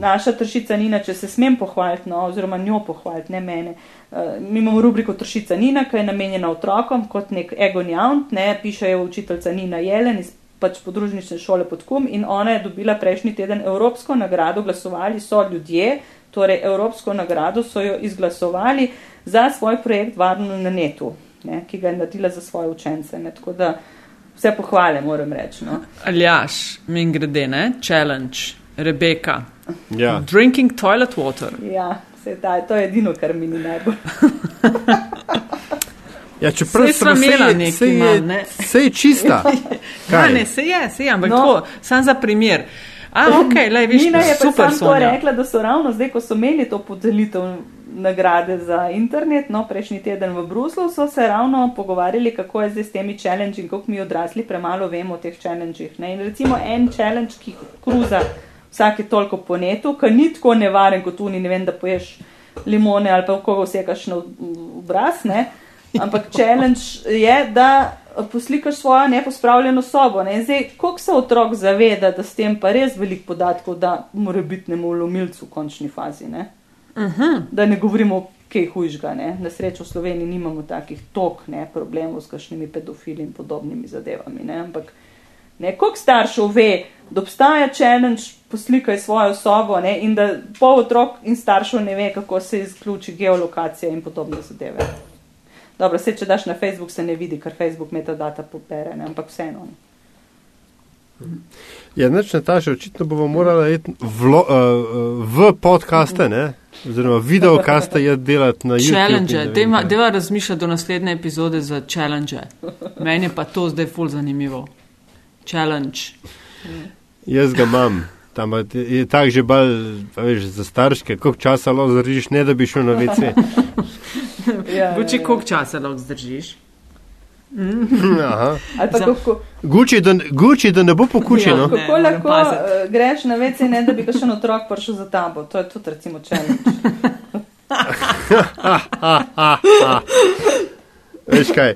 Naša tršica Nina, če se smem pohvaliti, no, oziroma njo pohvaliti, ne mene. Uh, mi imamo rubriko Tršica Nina, ki je namenjena otrokom kot nek egon jaunt, ne, piše jo učiteljica Nina Jelen iz pač podružnične šole pod Kum in ona je dobila prejšnji teden Evropsko nagrado, glasovali so ljudje, torej Evropsko nagrado so jo izglasovali za svoj projekt Varno na netu, ne, ki ga je naredila za svoje učence. Ne, tako da vse pohvale moram reči. No. Aljaš, min grede, ne? Challenge, Rebeka. Ja. Drinking toilet water. Ja, se da, to je edino, kar mi ni najbolj. Ja, čeprav Saj sva sem- imela nekaj saj je- malo, ne? Saj je čista. Ja, Kaj? ne, se je, se je, ampak No. tako, sam za primer. A, ok, le, viš, Nina je pa super, sam to rekla, da so ravno zdaj, ko so imeli to podelitev nagrade za internet, no, prejšnji teden v Bruslu, so se ravno pogovarjali, kako je zdaj s temi challenge in kako mi odrasli premalo vemo o teh challengih. Ne? In recimo en challenge, ki kruza vsake toliko po netu, ki ni tako nevaren kot uni, ne vem, da poješ limone ali pa koga vsekaš na obraz, ne. Ampak challenge je, da poslikaš svojo nepospravljeno sobo. Ne? In Zdaj, koliko se otrok zaveda, da s tem pa res veliko podatkov da mora biti nemu lomilcu v končni fazi. Ne? Uh -huh. Da ne govorimo kaj hujžga. Ne? Na srečo v Sloveniji nimamo takih tok ne, problemov s kakšnimi pedofili in podobnimi zadevami. Ne? Ampak ne, koliko staršev ve, da obstaja challenge, poslikaj svojo sobo ne? in da pol otrok in staršev ne ve, kako se izključi geolokacija in podobne zadeve. Dobro, se če daš na Facebook, se ne vidi, ker Facebook metadata popere, ne? ampak vseeno. Ja, neč Nataša, očitno bomo morali iti vlo, uh, v podkaste, ne? oziroma videokaste je delati na YouTube. Challenge, deva, deva razmišljati do naslednje epizode za challenge. Meni je pa to zdaj ful zanimivo. Challenge. Jaz ga imam. Tam je je tako že bolj, a veš, za starške, koliko časa lahko zdržiš, ne da bi šel na WC. Ja, Guči, ja, ja. koliko časa lahko zdržiš? Guči, da, Guči, da ne bo pokučeno. Ja. kako Ne, lahko uh, greš na vece, ne da bi kakšen otrok prišel za tabo. To je tudi recimo challenge. Veš kaj,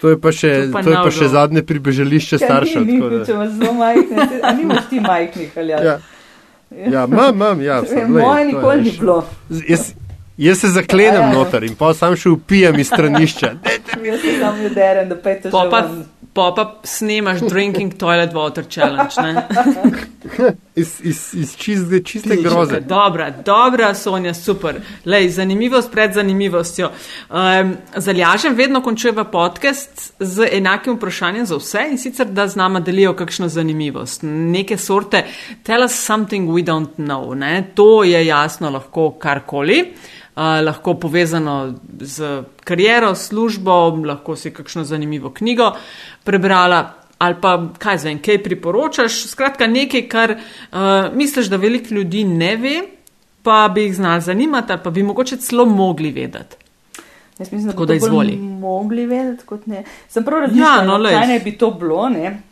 to je pa še, To pa to je pa še zadnje pribežališče staršev. Ni, tako ni, da- če imaš zelo majhne, a nimaš ti majhnih ali Ja, ja imam, imam, ja. Moje nikoli ni bilo. Jaz, jaz se zaklenem Ja, ja. noter in pa sam še upijem iz stranišča. Jaz se sam juderem, da pejte že Pa pa, pa snemaš drinking toilet water challenge. Iz, iz, iz čiste, čiste groze. Dobra, dobra, Sonja, super. Lej, zanimivost pred zanimivostjo. Um, Zalažem vedno končujeva podcast z enakim vprašanjem za vse in sicer, da z nama delijo kakšno zanimivost. Neke sorte, tell us something we don't know. Ne? To je jasno lahko karkoli. Uh, lahko povezano z kariero, službo, lahko si kakšno zanimivo knjigo prebrala ali pa kaj zvem, kaj priporočaš. Skratka, nekaj, kar uh, misliš, da veliko ljudi ne ve, pa bi jih znal zanimati ali pa bi mogoče celo mogli vedeti. Jaz mislim, da bi to mogli vedeti kot ne. Sem prav razmišljala, Ja, no, kaj naj bi to bilo, ne.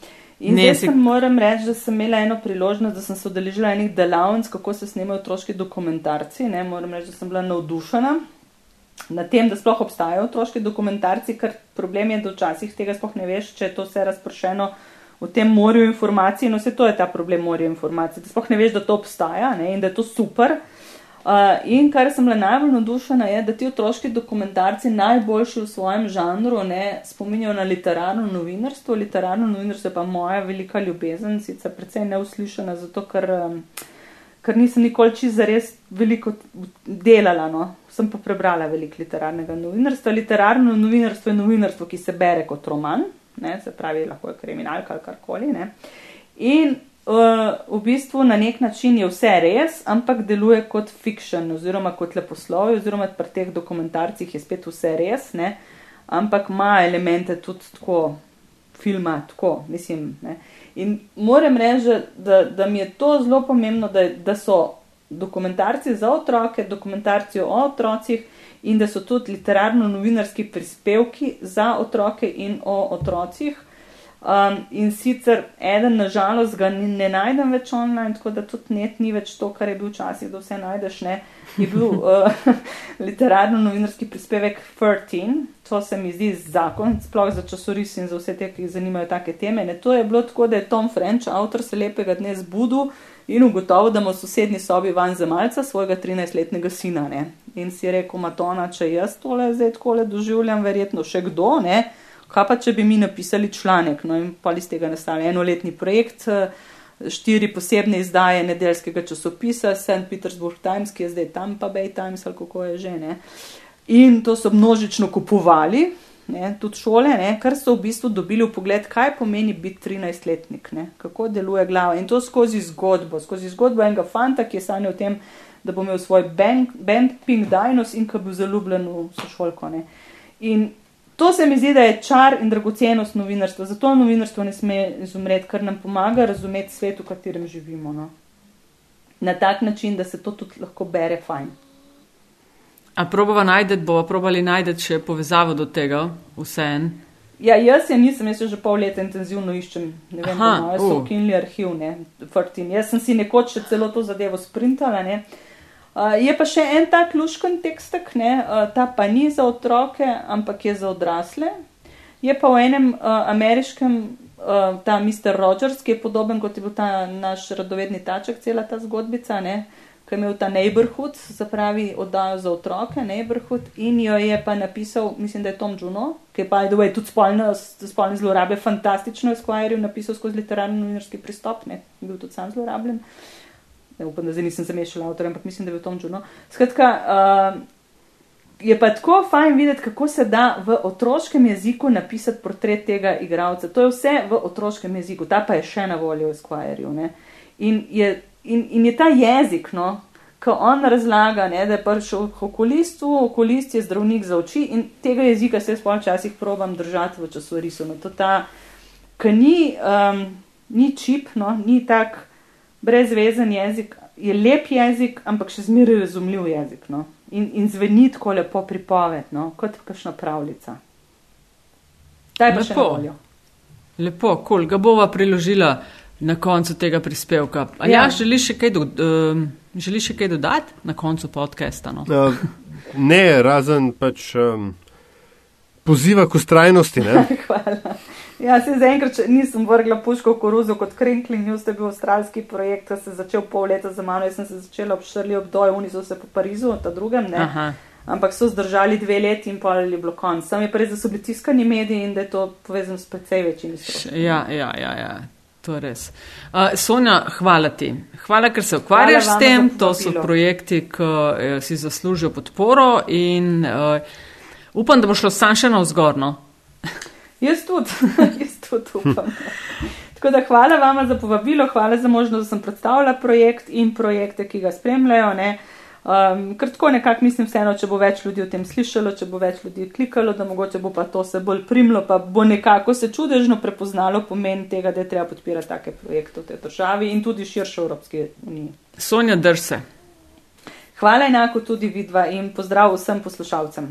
In ne, zdaj si... moram reči, da sem imela eno priložnost, da sem se odeležila enih delavnic, kako se snemajo otroški dokumentarci. Ne, moram reči, da sem bila navdušena na tem, da sploh obstajajo otroški dokumentarci, ker problem je, da včasih tega sploh ne veš, če je to vse razpršeno v tem morju informacij. No, vse to je ta problem morja informacij, da sploh ne veš, da to obstaja ne, in da je to super. Uh, in kar sem bila najbolj navdušena, je, da ti otroški dokumentarci najboljši v svojem žanru ne spominjajo na literarno novinarstvo. Literarno novinarstvo je pa moja velika ljubezen, sicer precej neuslišana, zato ker, um, ker nisem nikoli čist zares veliko delala. No. Sem pa prebrala veliko literarnega novinarstva. Literarno novinarstvo je novinarstvo, ki se bere kot roman, ne, se pravi, lahko je kriminalka ali karkoli. Ne. In v bistvu na nek način je vse res, ampak deluje kot fiction oziroma kot leposlovje, oziroma pri teh dokumentarcih je spet vse res, ne, ampak ima elemente tudi tako filma, tako mislim. Ne. In moram reči, da, da mi je to zelo pomembno, da, da so dokumentarci za otroke, dokumentarci o otrocih in da so tudi literarno-novinarski prispevki za otroke in o otrocih. Um, in sicer eden, nažalost, ga ni, ne najdem več online, tako da tudi net ni več to, kar je bil včasih, da vse najdeš. Ne. Je bil uh, literarno-novinarski prispevek 13, to se mi zdi zakon, sploh za časoris in za vse te, ki jih zanimajo take teme. Ne. To je bilo tako, da je Tom French, avtor se lepega dne zbudil in ugotovil, da ima v sosednji sobi van zemalca svojega 13-letnega sina. Ne. In si rekel, Matona, če jaz tole zdaj tako doživljam, verjetno še kdo. Ne. Kaj pa, če bi mi napisali članek, no in pa iz tega nastane enoletni projekt, štiri posebne izdaje nedeljskega časopisa, St. Petersburg Times, ki je zdaj tam pa Bay Times ali kako je že. Ne. In to so množično kupovali, ne, tudi šole, ne, kar so v bistvu dobili v pogled, kaj pomeni biti 13-letnik, ne, kako deluje glava. In to skozi zgodbo, skozi zgodbo enega fanta, ki je sanjal o tem, da bo imel svoj band, band Pink Dinos in ki bo zaljubljen v sošolko. Ne. In To se mi zdi, da je čar in dragocenost novinarstva. Zato novinarstvo ne sme izumreti, ker nam pomaga razumeti svet, v katerem živimo. No. Na tak način, da se to tudi lahko bere fajn. A probava najdete, bova probali najdete še povezavo do tega, vse en? Ja, jaz je nisem, jaz že pol leta intenzivno iščem, ne vem, kako so ukinili arhiv, ne, Fartin. Jaz sem si nekoč še celo to zadevo sprintala, ne. Uh, Uh, je pa še en tak luškan tekstek, ne, uh, ta pa ni za otroke, ampak je za odrasle. Je pa v enem uh, ameriškem, uh, ta Mr. Rogers, ki je podoben kot je bil ta naš radovedni taček, cela ta zgodbica, ne, ki je imel ta neighborhood, se pravi oddajo za otroke, neighborhood, in jo je pa napisal, mislim, da je Tom Juno, ki je pa, da je tudi spolne, spolne zlorabe fantastično Esquire napisal skozi literarno novinarski pristop, ne, bil tudi sam zlorabljen. Uh, ne upam, da zdaj nisem zamešala avtorja, ampak mislim, da je v tom čudno. Skratka, uh, je pa tako fajn videti, kako se da v otroškem jeziku napisati portret tega igralca. To je vse v otroškem jeziku, ta pa je še na voljo v Squireju. In, in, in je ta jezik, no, ko on razlaga, ne, da je prišel k okulistu, okulist je zdravnik za oči in tega jezika se jaz počasih probam držati v časorisu. No, to ta, ki ni, um, ni čip, no, ni tak brezvezen jezik, je lep jezik, ampak še zmeraj razumljiv jezik. No? In, in zveni tako lepo pripoved, no? kot kakšna pravljica. Ta je pa še voljo. Lepo, kol, ga bova priložila na koncu tega prispevka. A ja, ja želiš še kaj, do, uh, želi še kaj dodati na koncu podcasta? No? Uh, ne, razen pač um, poziva k ustrajnosti. Hvala. Ja, se zaenkrat nisem vrgla puško v koruzo kot Krinkli, njus je bil avstralski projekt, ki se je začel pol leta za mano, jaz sem se začela obšrli obdoj, oni so se po Parizu, ta drugem ne. Aha. Ampak so zdržali dve leti in pol je bilo konc. Sam je prej, da so bili tiskani mediji in da je to povezano s precej večjimi stroški. Ja, ja, ja, ja. To res. Uh, Sonja, hvala ti. Hvala, ker se ukvarjaš s tem. To so projekti, ki uh, si zaslužijo podporo in uh, upam, da bo šlo sam še na vzgorno. Jaz tudi, jaz tudi upam. Tako da hvala vama za povabilo, hvala za možnost, da sem predstavila projekt in projekte, ki ga spremljajo. Um, ker tako nekako mislim vseeno, če bo več ljudi o tem slišalo, če bo več ljudi klikalo, da mogoče bo pa to se bolj primlo, pa bo nekako se čudežno prepoznalo pomen tega, da je treba podpirati take projekte v tej državi in tudi širše v Evropski uniji. Sonja Drse. Hvala enako tudi vidva in pozdrav vsem poslušalcem.